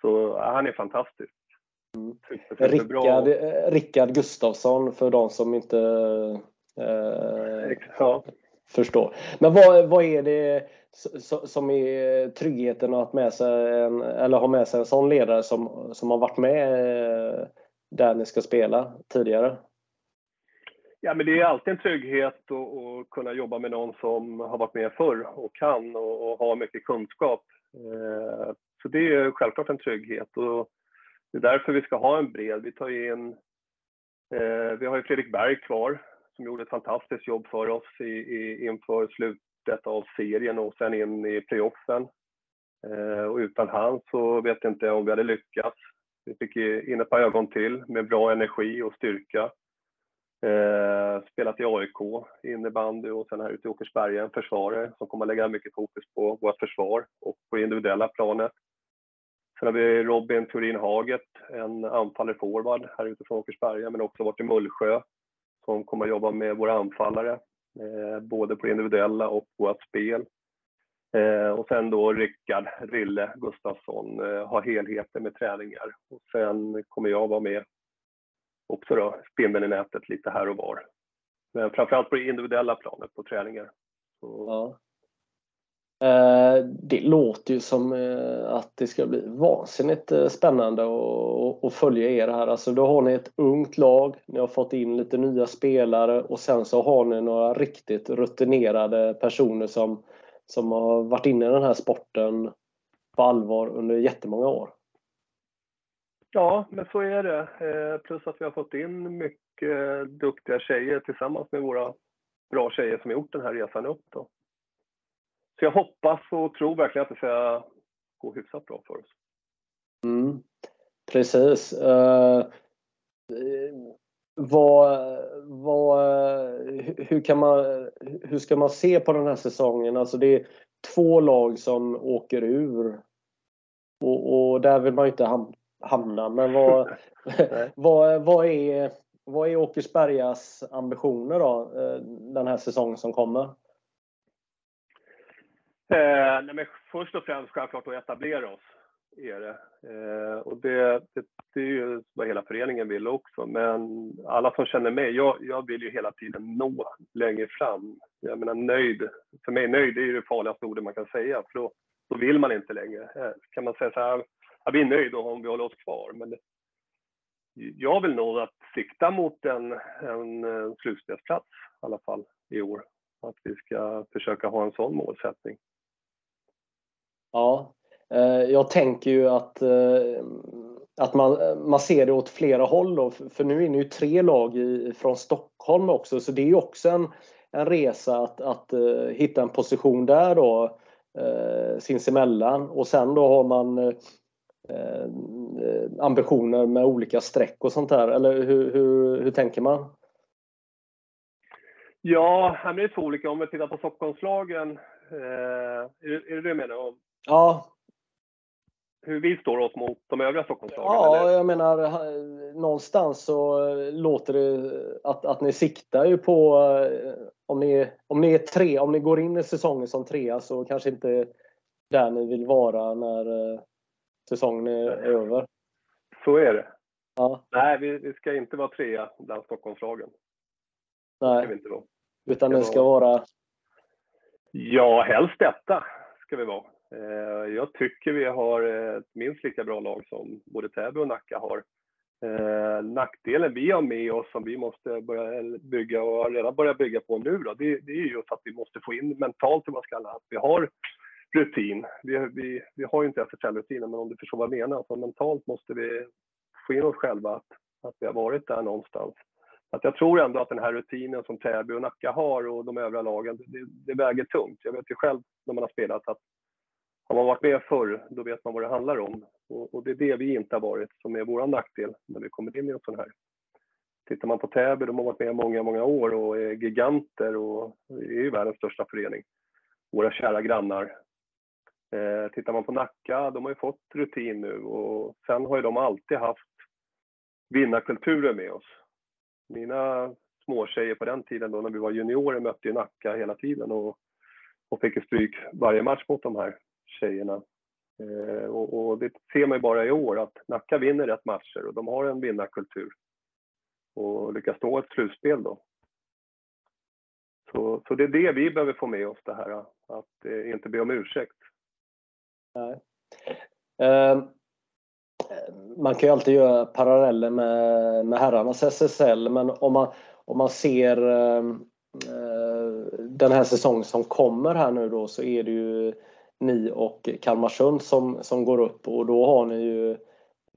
så är han är fantastisk. Rickard, Rickard Gustafsson för de som inte eh, ja. förstår. Men vad, vad är det som är tryggheten att med sig en, eller ha med sig en sån ledare som, som har varit med eh, där ni ska spela tidigare? Ja, men det är alltid en trygghet att kunna jobba med någon som har varit med förr och kan och, och har mycket kunskap. Eh, så det är självklart en trygghet och det är därför vi ska ha en bred. Vi tar in, eh, vi har ju Fredrik Berg kvar som gjorde ett fantastiskt jobb för oss i, i, inför slutet av serien och sen in i playoffen. Eh, och utan han så vet jag inte om vi hade lyckats. Vi fick in ett par ögon till med bra energi och styrka. Eh, spelat i AIK innebandy och sen här ute i Åkersberga en försvarare som kommer att lägga mycket fokus på vårt försvar och på individuella planet. Sen har vi Robin Turin Haget, en anfallare forward här ute från Åkersberga, men också varit i Mullsjö som kommer att jobba med våra anfallare, Eh, både på det individuella och vårt spel. Eh, och sen då Rickard Rille Gustafsson eh, har helheten med träningar. Och sen kommer jag vara med också då, spindeln i nätet lite här och var. Men framförallt på det individuella planet på träningar. Så... Ja. Eh, det låter ju som eh, att det ska bli vansinnigt eh, spännande att följa er här. Alltså då har ni ett ungt lag, ni har fått in lite nya spelare och sen så har ni några riktigt rutinerade personer som, som har varit inne i den här sporten på allvar under jättemånga år. Ja, men så är det. Plus att vi har fått in mycket duktiga tjejer tillsammans med våra bra tjejer som har gjort den här resan upp. Då. Så jag hoppas och tror verkligen att det ska gå hyfsat bra för oss. Mm, precis. Uh, vad, vad, hur, kan man, hur ska man se på den här säsongen? Alltså det är två lag som åker ur. Och, och där vill man ju inte hamna. Men vad, [laughs] [laughs] vad, vad, är, vad är Åkersbergas ambitioner då eh, den här säsongen som kommer? Eh, nej men först och främst självklart att etablera oss. Är det. Eh, och det, det, det, är ju vad hela föreningen vill också. Men alla som känner mig, jag, jag vill ju hela tiden nå längre fram. Jag menar nöjd, för mig nöjd är ju det farligaste ordet man kan säga. För då, då vill man inte längre. Eh, kan man säga så här, Vi är nöjda om vi håller oss kvar. Men jag vill nog att sikta mot en, en, en slutspelsplats i alla fall i år. Att vi ska försöka ha en sån målsättning. Ja, eh, jag tänker ju att, eh, att man, man ser det åt flera håll. Då, för nu är det ju tre lag i, från Stockholm också, så det är ju också en, en resa att, att eh, hitta en position där då sinsemellan och sen då har man ambitioner med olika streck och sånt där eller hur, hur, hur tänker man? Ja, det är två olika. Om vi tittar på Stockholmslagen, är, det, är det det du menar? Ja, hur vi står oss mot de övriga Stockholmslagen? Ja, eller? jag menar någonstans så låter det att, att ni siktar ju på om ni, om ni är tre, om ni går in i säsongen som trea så kanske inte där ni vill vara när säsongen är över. Så är det. Ja. Nej, vi, vi ska inte vara trea bland Stockholmslagen. Nej. Ska vi inte vara. Utan det ska vara... Ja, helst detta ska vi vara. Eh, jag tycker vi har ett minst lika bra lag som både Täby och Nacka har. Eh, nackdelen vi har med oss som vi måste börja bygga och har redan börjat bygga på nu då, det, det är just att vi måste få in mentalt, vad ska att vi har rutin. Vi, vi, vi har ju inte SFL-rutinen, men om du förstår vad jag menar, så mentalt måste vi få in oss själva att, att vi har varit där någonstans. Att jag tror ändå att den här rutinen som Täby och Nacka har och de övriga lagen, det, det väger tungt. Jag vet ju själv när man har spelat att har man varit med förr, då vet man vad det handlar om. Och, och det är det vi inte har varit, som är vår nackdel när vi kommer in i en sån här. Tittar man på Täby, de har varit med många, många år och är giganter och är ju världens största förening. Våra kära grannar. Eh, tittar man på Nacka, de har ju fått rutin nu och sen har ju de alltid haft vinnarkulturen med oss. Mina småtjejer på den tiden då när vi var juniorer mötte ju Nacka hela tiden och, och fick stryk varje match mot de här tjejerna. Eh, och, och, det ser man ju bara i år att Nacka vinner rätt matcher och de har en vinnarkultur. Och lyckas nå ett slutspel då. Så, så det är det vi behöver få med oss det här, att eh, inte be om ursäkt. Nej. Eh, man kan ju alltid göra paralleller med, med herrarnas SSL men om man, om man ser ehm, eh, den här säsongen som kommer här nu då så är det ju ni och Kalmarsund som, som går upp och då har ni ju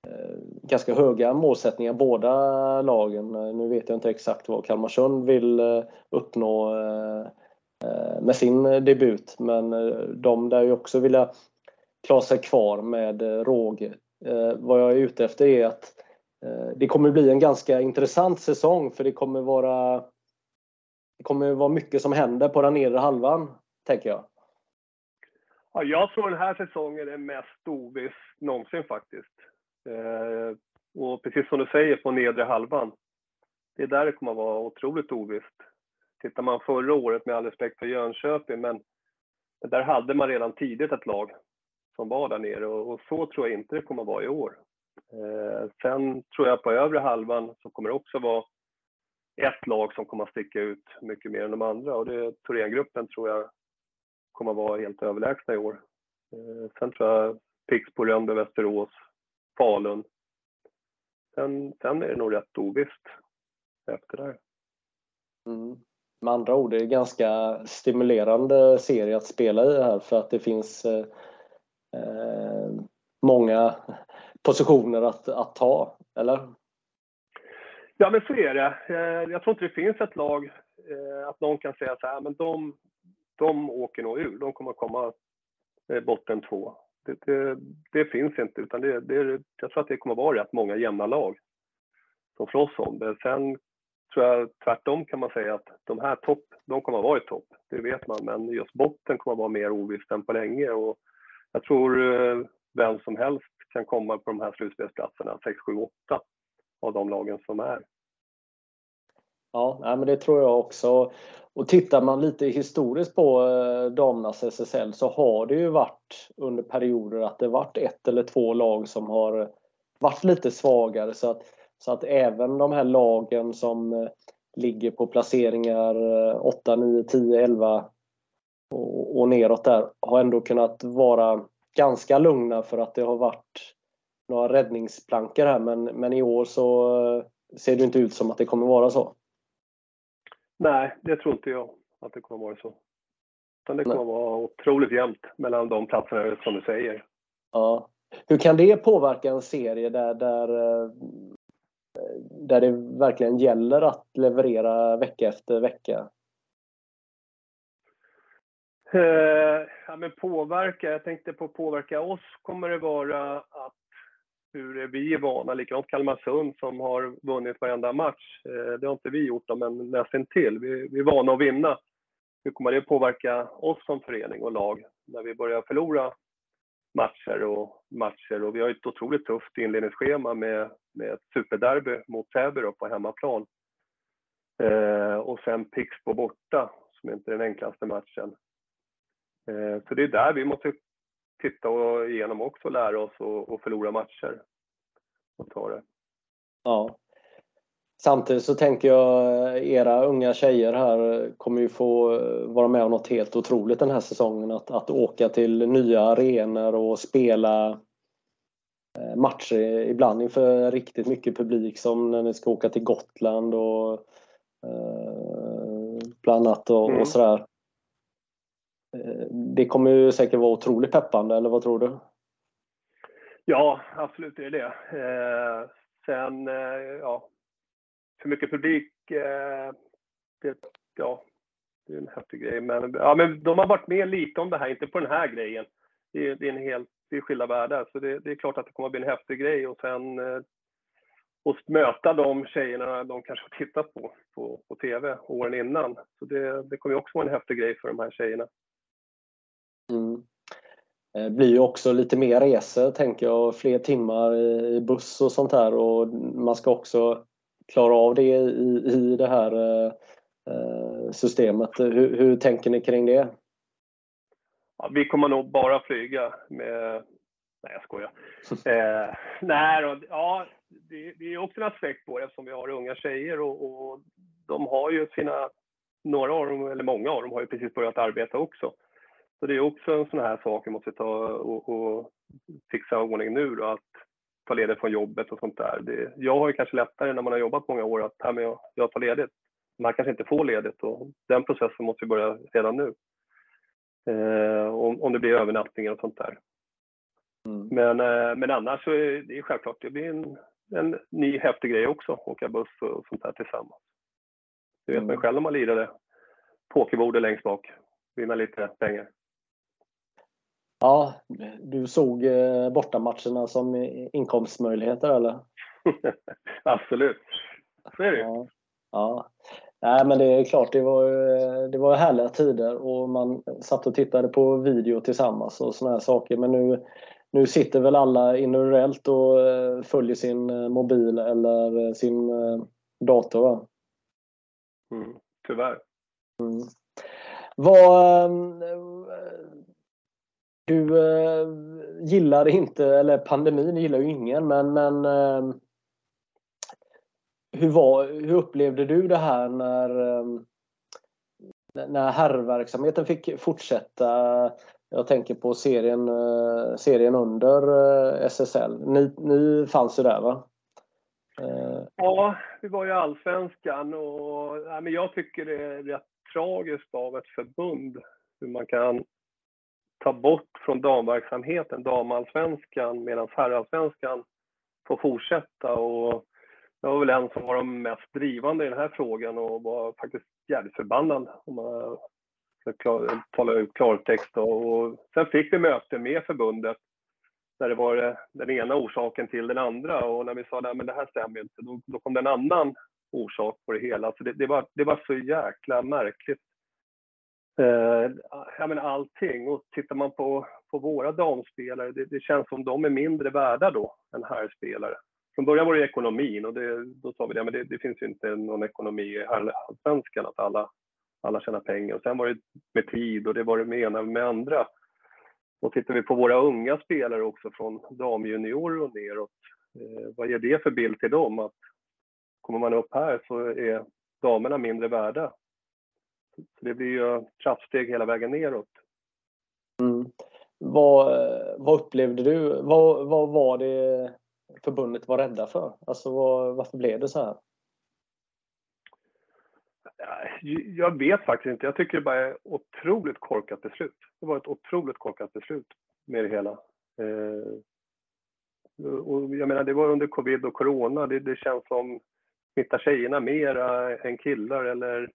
eh, ganska höga målsättningar båda lagen. Nu vet jag inte exakt vad Kalmarsund vill eh, uppnå eh, eh, med sin debut men eh, de där ju också vilja klara sig kvar med eh, råge. Vad jag är ute efter är att det kommer bli en ganska intressant säsong för det kommer vara det kommer vara mycket som händer på den nedre halvan, tänker jag. Ja, jag tror den här säsongen är mest oviss någonsin faktiskt. Eh, och precis som du säger på nedre halvan, det är där det kommer att vara otroligt ovisst. Tittar man förra året, med all respekt för Jönköping, men där hade man redan tidigt ett lag som var där nere och, och så tror jag inte det kommer att vara i år. Eh, sen tror jag på övre halvan så kommer det också vara ett lag som kommer att sticka ut mycket mer än de andra och det är Thorengruppen tror jag kommer att vara helt överlägsna i år. Eh, sen tror jag Pixbo, Rönnby, Västerås, Falun. Sen, sen är det nog rätt ovisst efter det. Mm. Med andra ord, det är en ganska stimulerande serie att spela i här för att det finns eh, eh, många positioner att, att ta, eller? Ja, men så är det. Eh, jag tror inte det finns ett lag, att någon kan säga så här, men de, de åker nog ur. De kommer att komma eh, botten två. Det, det, det finns inte, utan det, det, jag tror att det kommer att vara rätt många jämna lag som slåss om det. Sen tror jag tvärtom kan man säga att de här topp, de kommer att vara i topp. Det vet man, men just botten kommer att vara mer ovisst än på länge. Och jag tror eh, vem som helst kan komma på de här slutspelsplatserna, 6, 7, 8 av de lagen som är. Ja, men det tror jag också. Och tittar man lite historiskt på eh, damernas SSL så har det ju varit under perioder att det varit ett eller två lag som har varit lite svagare så att, så att även de här lagen som eh, ligger på placeringar 8, 9, 10, 11 och, och neråt där har ändå kunnat vara ganska lugna för att det har varit några räddningsplankor här men, men i år så eh, ser det inte ut som att det kommer vara så. Nej, det tror inte jag att det kommer att vara så. Utan det kommer att vara otroligt jämnt mellan de platserna som du säger. Ja. Hur kan det påverka en serie där, där, eh, där det verkligen gäller att leverera vecka efter vecka? Eh, ja, men påverka, jag tänkte på påverka oss kommer det vara att hur vi är vana, likadant Kalmarsund som har vunnit varenda match. Eh, det har inte vi gjort, men nästan till. Vi, vi är vana att vinna. Hur kommer det påverka oss som förening och lag när vi börjar förlora matcher och matcher? Och vi har ett otroligt tufft inledningsschema med, med ett superderby mot Täby på hemmaplan. Eh, och sen Pixbo borta, som inte är den enklaste matchen. Eh, så det är där vi måste titta och igenom också, lära oss och, förlora matcher. Och ta det. Ja. Samtidigt så tänker jag era unga tjejer här kommer ju få vara med om något helt otroligt den här säsongen. Att, att åka till nya arenor och spela eh, matcher ibland inför riktigt mycket publik som när ni ska åka till Gotland och eh, bland annat och, mm. och sådär. Eh, det kommer ju säkert vara otroligt peppande, eller vad tror du? Ja, absolut det är det. Eh, sen, eh, ja, för mycket publik, eh, det, ja, det är en häftig grej. Men, ja, men de har varit med lite om det här, inte på den här grejen. Det, det är en helt, det är skilda världar, så det, det, är klart att det kommer att bli en häftig grej och sen eh, och möta de tjejerna de kanske har tittat på, på på TV åren innan. Så det, det kommer också vara en häftig grej för de här tjejerna. Mm. Det eh, blir ju också lite mer resor, tänker jag, fler timmar i buss och sånt här och man ska också klara av det i, i det här eh, systemet. Hur, hur tänker ni kring det? Ja, vi kommer nog bara flyga med... Nej, jag skojar. [laughs] eh, nej, då, ja, det, det, är också en aspekt på det eftersom vi har unga tjejer och, och de har ju sina... Några av dem, eller många av dem, har ju precis börjat arbeta också. Så det är också en sån här sak vi måste ta och, och fixa ordning nu då, att ta ledigt från jobbet och sånt där. Det, jag har ju kanske lättare när man har jobbat många år att här, men jag, jag tar ledigt. Man kanske inte får ledigt och den processen måste vi börja redan nu. Eh, om, om det blir övernattningar och sånt där. Mm. Men, eh, men annars så är det självklart, det blir en, en ny häftig grej också, åka buss och sånt där tillsammans. Det vet mm. man själv när man lirade pokerbordet längst bak, vinna lite pengar. Ja, du såg eh, bortamatcherna som inkomstmöjligheter eller? [laughs] Absolut, så är det ja. ja. Nej, men det är klart, det var, det var härliga tider och man satt och tittade på video tillsammans och såna här saker. Men nu, nu sitter väl alla individuellt och eh, följer sin eh, mobil eller sin dator. Va? Mm, tyvärr. Mm. Vad, du eh, gillar inte, eller pandemin gillar ju ingen, men, men eh, hur, var, hur upplevde du det här när, eh, när herrverksamheten fick fortsätta? Jag tänker på serien, eh, serien under eh, SSL. Ni, ni fanns ju där va? Eh. Ja, vi var ju allsvenskan och ja, men jag tycker det är rätt tragiskt av ett förbund hur man kan ta bort från damverksamheten, damallsvenskan, medan herrallsvenskan får fortsätta. Och jag var väl en som var de mest drivande i den här frågan och var faktiskt jävligt förbannad om man ska tala ut klartext. Och sen fick vi möte med förbundet där det var den ena orsaken till den andra och när vi sa att det här stämmer inte, då, då kom det en annan orsak på det hela. Så det, det, var, det var så jäkla märkligt eh, jag menar allting. Och tittar man på, på våra damspelare, det, det känns som de är mindre värda då än herrspelare. Från början var det ekonomin och det, då sa vi det, men det, det finns ju inte någon ekonomi i allsvenskan att alla, alla tjänar pengar. Och sen var det med tid och det var det med ena med andra. Och tittar vi på våra unga spelare också från damjuniorer och neråt, eh, vad ger det för bild till dem? Att kommer man upp här så är damerna mindre värda så det blir ju trappsteg hela vägen neråt. Mm. Vad, vad upplevde du? Vad, vad var det förbundet var rädda för? Alltså vad, varför blev det så här? Jag vet faktiskt inte. Jag tycker det bara är otroligt korkat beslut. Det var ett otroligt korkat beslut med det hela. Eh, och jag menar, det var under covid och corona. Det, det känns som smittar tjejerna mer än killar eller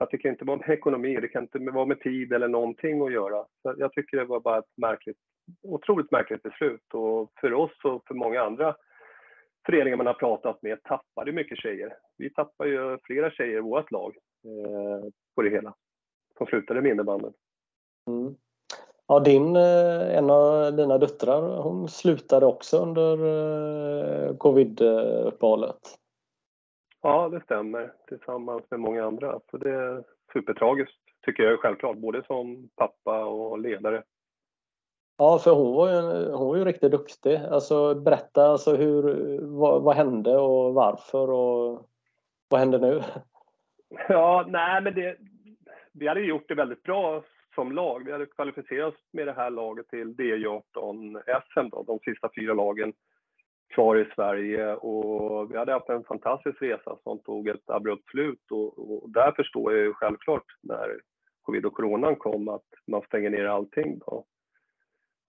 att det kan inte vara med ekonomi, det kan inte vara med tid eller någonting att göra. Så jag tycker det var bara ett märkligt, otroligt märkligt beslut och för oss och för många andra föreningar man har pratat med tappade mycket tjejer. Vi tappar ju flera tjejer i vårt lag eh, på det hela som slutade med innebandyn. Mm. Ja, din, eh, en av dina döttrar hon slutade också under eh, covid-uppehållet. Ja, det stämmer. Tillsammans med många andra. Så det är supertragiskt, tycker jag självklart. Både som pappa och ledare. Ja, för hon var ju, hon var ju riktigt duktig. Alltså, berätta alltså hur, vad, vad hände och varför och vad händer nu? [laughs] Ja, nej men det, vi hade gjort det väldigt bra som lag. Vi hade kvalificerat oss med det här laget till DJ18 SM, då, de sista fyra lagen kvar i Sverige och vi hade haft en fantastisk resa som tog ett abrupt slut och, och där förstår jag ju självklart när covid och coronan kom att man stänger ner allting då.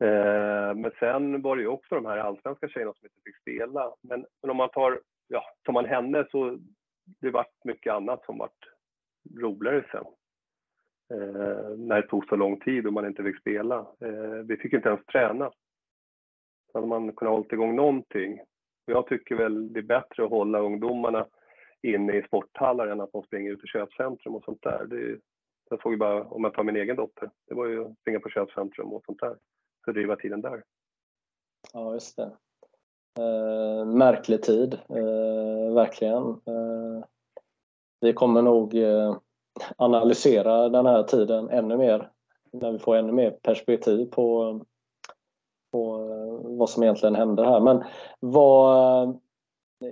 Eh, men sen var det ju också de här allsvenska tjejerna som inte fick spela. Men, men om man tar, ja, tar man henne så det vart mycket annat som vart roligare sen. Eh, när det tog så lång tid och man inte fick spela. Eh, vi fick inte ens träna. Så hade man kunnat hålla igång någonting. Jag tycker väl det är bättre att hålla ungdomarna inne i sporthallar än att de springer ut i köpcentrum och sånt där. Det, jag såg ju bara, om jag tar min egen dotter, det var ju att springa på köpcentrum och sånt där. Fördriva tiden där. Ja, just det. Eh, märklig tid, eh, verkligen. Eh, vi kommer nog eh, analysera den här tiden ännu mer när vi får ännu mer perspektiv på, på eh, vad som egentligen hände här. Men vad,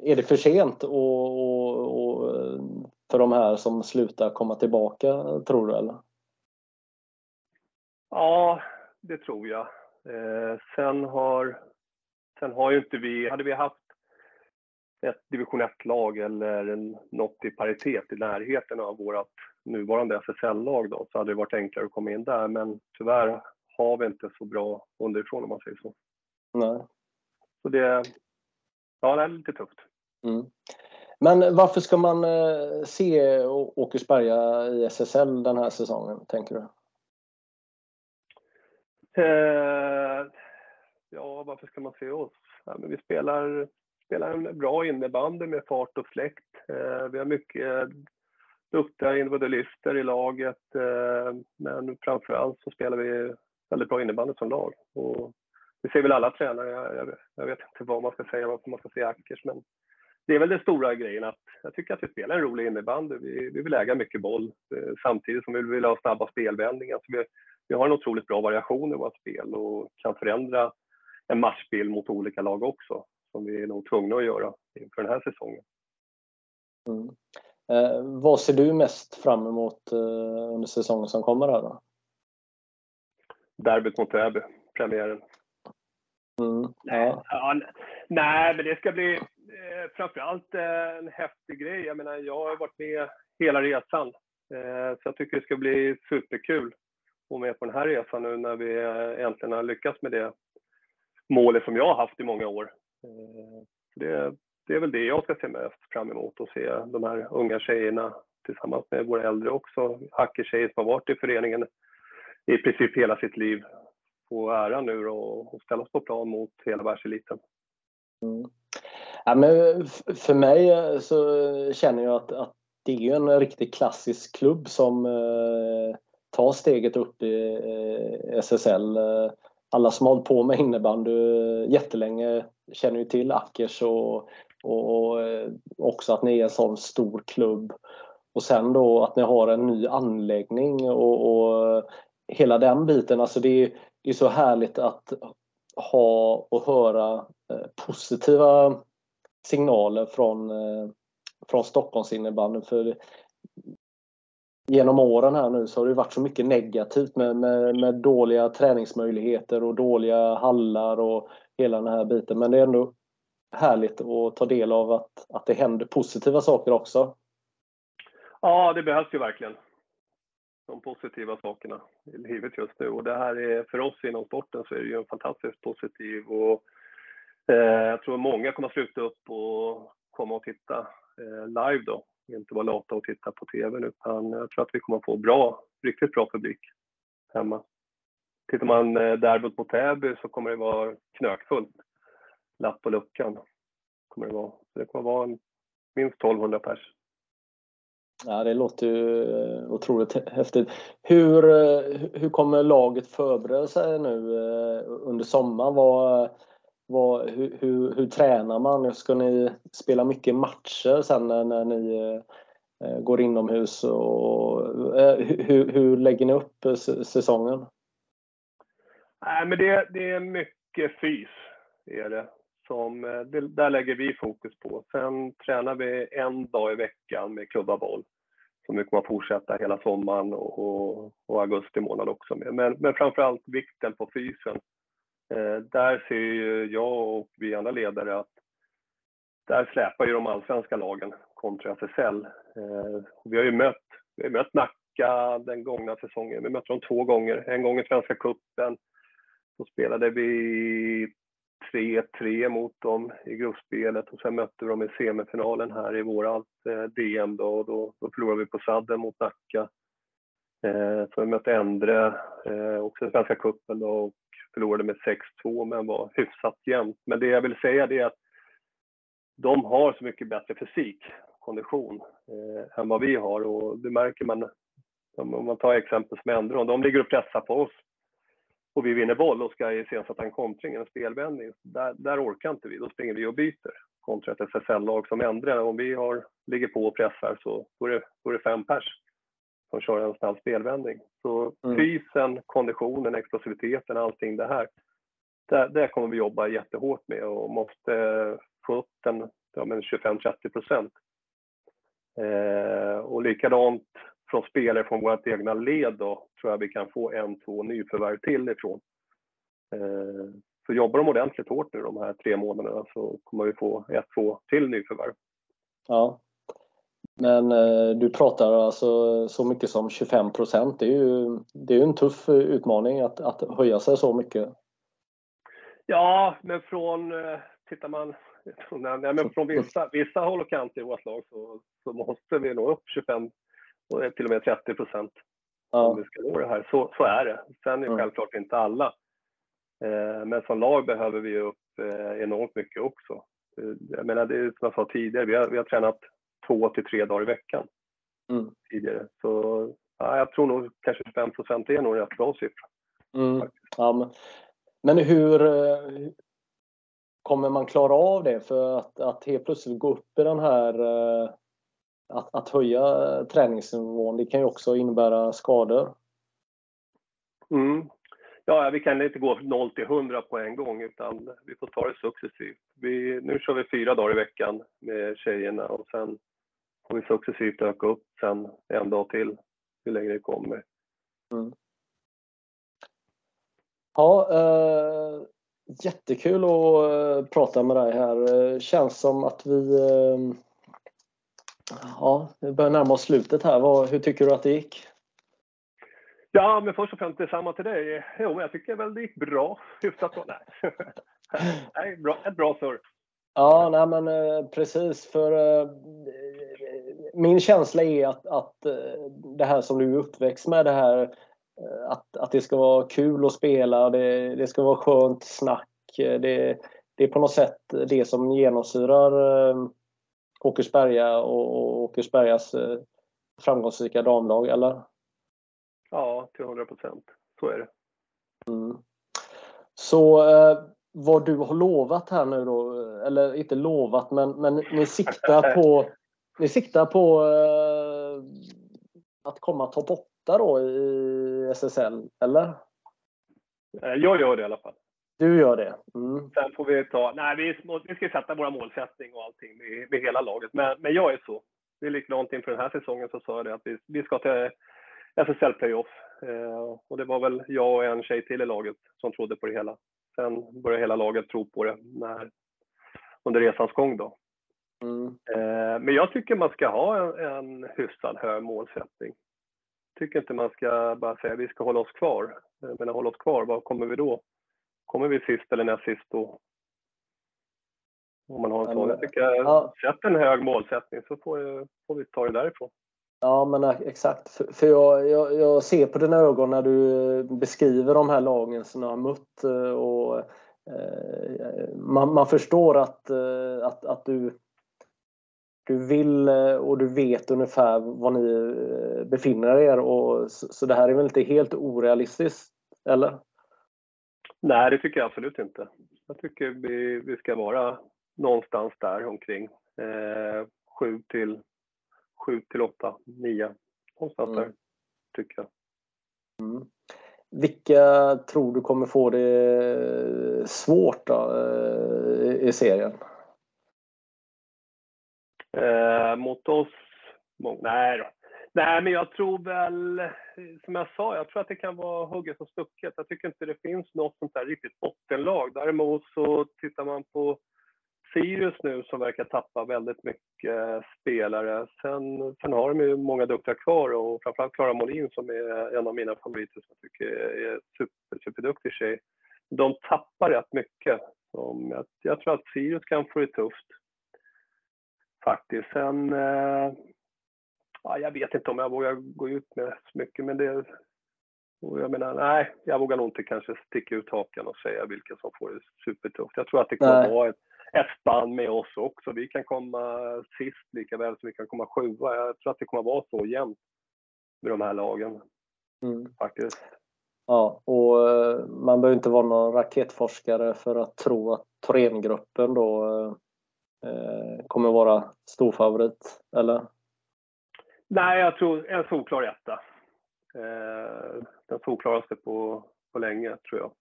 är det för sent och, och, och för de här som slutar komma tillbaka, tror du? Eller? Ja, det tror jag. Eh, sen, har, sen har ju inte vi, hade vi haft ett division 1-lag eller en, något i paritet i närheten av vårt nuvarande SSL-lag då, så hade det varit enklare att komma in där. Men tyvärr har vi inte så bra underifrån om man säger så. Nej. Så det, ja, det är lite tufft. Mm. Men varför ska man eh, se Åkersberga i SSL den här säsongen, tänker du? Eh, ja, varför ska man se oss? Ja, men vi spelar, spelar en bra innebandy med fart och fläkt. Eh, vi har mycket duktiga individualister i laget, eh, men framför allt så spelar vi väldigt bra innebandy som lag. Och det ser väl alla tränare. Jag, jag, jag, vet inte vad man ska säga, varför man ska säga Ackers, men det är väl den stora grejen att jag tycker att vi spelar en rolig innebandy. Vi, vi vill äga mycket boll eh, samtidigt som vi vill ha snabba spelvändningar. Så vi, vi har en otroligt bra variation i vårt spel och kan förändra en matchbild mot olika lag också, som vi är nog tvungna att göra inför den här säsongen. Mm. Eh, vad ser du mest fram emot eh, under säsongen som kommer här då? Derbyt mot Täby, premiären. Mm, ja. Ja, nej, men det ska bli eh, framförallt eh, en häftig grej. Jag menar, jag har varit med hela resan. Eh, så jag tycker det ska bli superkul att vara med på den här resan nu när vi äntligen har lyckats med det målet som jag har haft i många år. Eh, det, det är väl det jag ska se mest fram emot och se de här unga tjejerna tillsammans med våra äldre också. Hackertjejer som har varit i föreningen i princip hela sitt liv få ära nu då, och ställas på plan mot hela världseliten. Mm. Ja, men för mig eh, så känner jag att, att det är en riktigt klassisk klubb som eh, tar steget upp i eh, SSL. Eh, alla som har hållit på med innebandy eh, jättelänge känner ju till Ackers och, och, och också att ni är en sån stor klubb. Och sen då att ni har en ny anläggning och, och hela den biten. Alltså det är, det är så härligt att ha och höra eh, positiva signaler från, eh, från Stockholms Stockholmsinnebandyn. För genom åren här nu så har det varit så mycket negativt med, med, med, dåliga träningsmöjligheter och dåliga hallar och hela den här biten. Men det är ändå härligt att ta del av att, att det händer positiva saker också. Ja, det behövs ju verkligen. De positiva sakerna i livet just nu. Och det här är, för oss inom sporten så är det ju en fantastiskt positiv och eh, jag tror många kommer att sluta upp och komma och titta eh, live då. inte vara lata och titta på TVn utan jag tror att vi kommer att få bra, riktigt bra publik hemma. Tittar man eh, derbyt mot Täby så kommer det vara knökfullt. Lapp på luckan kommer det vara. Så det kommer vara minst 1200 pers. Ja, det låter ju eh, otroligt häftigt. Hur, eh, hur kommer laget förbereda sig nu eh, under sommaren? Vad, vad, hur, hur, hur, tränar man? Ska ni spela mycket matcher sen när, när ni går inomhus? Och, hur, hur lägger ni upp säsongen? Nej, men det, det är mycket fys, är det. Som, eh, det, där lägger vi fokus på. Sen tränar vi en dag i veckan med klubba boll som vi kommer att fortsätta hela sommaren och, och augusti månad också med. Men, men framförallt vikten på fysen. Eh, där ser ju jag och vi andra ledare att där släpar ju de allsvenska lagen kontra SSL. Eh, vi har ju mött, vi har mött Nacka den gångna säsongen. Vi mötte dem två gånger. En gång i Svenska cupen Då spelade vi 3-3 mot dem i gruppspelet och sen mötte vi dem i semifinalen här i vårat eh, DM då och då, då förlorade vi på sadden mot Nacka. Eh, så vi mötte Endre, eh, också i Svenska cupen då och förlorade med 6-2 men var hyfsat jämnt. Men det jag vill säga det är att de har så mycket bättre fysik, kondition, eh, än vad vi har och det märker man om man tar exempel som Endre, om de ligger och pressar på oss och vi vinner boll och ska iscensätta en kontring, en spelvändning, där, där orkar inte vi. Då springer vi och byter kontra ett SSL-lag som ändrar. Om vi har, ligger på och pressar så då är, det, då är det fem pers som kör en snabb spelvändning. Så mm. fysen, konditionen, explosiviteten, allting det här, där, där kommer vi jobba jättehårt med och måste få upp den ja, 25-30 procent. Eh, och likadant från spelare från vårt egna led då, tror jag vi kan få en, två nyförvärv till ifrån. Eh, så jobbar de ordentligt hårt nu de här tre månaderna så kommer vi få ett, två till nyförvärv. Ja. Men eh, du pratar alltså så mycket som 25 procent. Det är ju det är en tuff utmaning att, att höja sig så mycket. Ja, men från, eh, tittar man [laughs] nej, men från vissa, vissa håll och kanter i vårt lag så, så måste vi nå upp 25 och till och med 30 procent ja. om vi ska nå det här. Så, så är det. Sen är det självklart inte alla. Eh, men som lag behöver vi upp eh, enormt mycket också. Eh, jag menar, det är som jag sa tidigare, vi har, vi har tränat två till tre dagar i veckan mm. tidigare. Så ja, jag tror nog kanske 25 procent är nog en rätt bra siffra. Mm. Ja, men, men hur eh, kommer man klara av det? För att, att helt plötsligt gå upp i den här eh, att, att höja träningsnivån, det kan ju också innebära skador. Mm. Ja, vi kan inte gå 0 till 100 på en gång utan vi får ta det successivt. Vi, nu kör vi fyra dagar i veckan med tjejerna och sen får vi successivt öka upp sen en dag till hur länge det kommer. Mm. Ja, eh, jättekul att eh, prata med dig här. Eh, känns som att vi eh, Ja, vi börjar närma oss slutet här. Hur tycker du att det gick? Ja, men först och främst detsamma till dig. Jo, jag tycker väl det gick bra. [laughs] Hyfsat bra. Nej, [laughs] nej bra, ett bra surr. Ja, nej men eh, precis. För eh, min känsla är att, att eh, det här som du är uppväxt med, det här att, att det ska vara kul att spela, det, det ska vara skönt snack. Det, det är på något sätt det som genomsyrar Åkersberga och Åkersbergas eh, framgångsrika damlag, eller? Ja, till 100 procent. Så är det. Mm. Så eh, vad du har lovat här nu då, eller inte lovat, men, men ni siktar på, ni siktar på eh, att komma topp 8 då i SSL, eller? Eh, jag gör det i alla fall. Du gör det? Mm. Sen får vi ta... Nej, vi, vi ska sätta våra målsättning och allting med, med hela laget. Men, men jag är så. Det är likadant inför den här säsongen så sa jag det att vi, vi ska till SSL Playoff. Eh, och det var väl jag och en tjej till i laget som trodde på det hela. Sen började hela laget tro på det när, under resans gång då. Mm. Eh, men jag tycker man ska ha en, en hyfsad hög målsättning. Jag tycker inte man ska bara säga att vi ska hålla oss kvar. Eh, men hålla oss kvar, vad kommer vi då? Kommer vi sist eller näst sist då, Om man har en sån. Jag tycker, ja. sätt en hög målsättning så får, får vi ta det därifrån. Ja, men exakt. För, för jag, jag, jag, ser på dina ögon när du beskriver de här lagen som du har mött och eh, man, man, förstår att, eh, att, att du, du vill och du vet ungefär var ni befinner er. Och, så, så det här är väl inte helt orealistiskt, eller? Nej, det tycker jag absolut inte. Jag tycker vi, vi ska vara någonstans där omkring. Eh, sju till sju till åtta, nio. Någonstans mm. där, tycker jag. Mm. Vilka tror du kommer få det svårt då, eh, i serien? Eh, mot oss? Nej då. Nej, men jag tror väl, som jag sa, jag tror att det kan vara hugget som stucket. Jag tycker inte det finns något sånt där riktigt bottenlag. Däremot så tittar man på Sirius nu som verkar tappa väldigt mycket spelare. Sen, sen har de ju många duktiga kvar och framförallt Klara Molin som är en av mina favoriter som jag tycker är super, superduktig tjej. De tappar rätt mycket. Jag, jag tror att Sirius kan få det tufft. Faktiskt. Sen... Eh, ja, jag vet inte om jag vågar gå ut med så mycket, men det... Jag menar, nej, jag vågar nog inte kanske sticka ut hakan och säga vilka som får det supertufft. Jag tror att det kommer vara ett ett spann med oss också. Vi kan komma sist lika väl som vi kan komma sjua. Jag tror att det kommer vara så jämnt med de här lagen. Mm. Faktiskt. Ja, och eh, man behöver inte vara någon raketforskare för att tro att Thorengruppen då eh, kommer vara storfavorit, eller? Nej, jag tror en solklar etta. Eh, den solklaraste på, på länge, tror jag.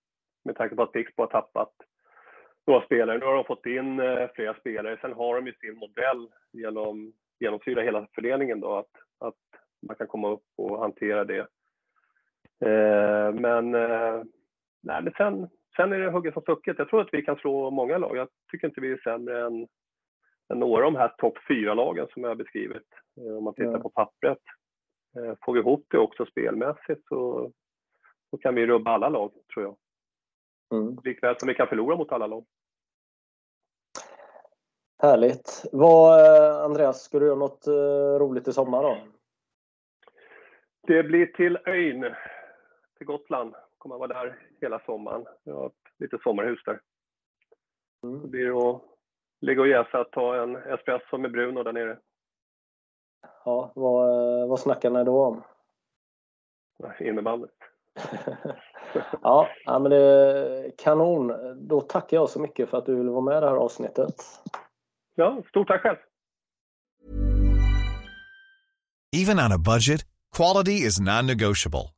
Med tanke på att Pixbo har tappat några spelare. Nu har de fått in eh, flera spelare. Sen har de ju sin modell genom genomsyra hela fördelningen då att, att man kan komma upp och hantera det. Eh, men, eh, nej, men sen, sen är det hugget som stucket. Jag tror att vi kan slå många lag. Jag tycker inte vi är sämre än några av de här topp fyra lagen som jag har beskrivit. Eh, om man tittar på pappret. Eh, får vi ihop det också spelmässigt så, så kan vi rubba alla lag, tror jag. Mm. Likväl som vi kan förlora mot alla lag. Härligt. Vad, eh, Andreas, ska du göra något roligt i sommar då? Det blir till ön, till Gotland. Kommer vara där hela sommaren. Jag har ett litet sommarhus där. Mm. Det blir att ligga och jäsa, ta en espresso med Bruno där nere. Ja, vad, vad snackar ni då om? Innebandet. [laughs] ja, men det är kanon. Då tackar jag så mycket för att du ville vara med i det här avsnittet. Ja, stort tack själv. Even on a budget, quality is non-negotiable.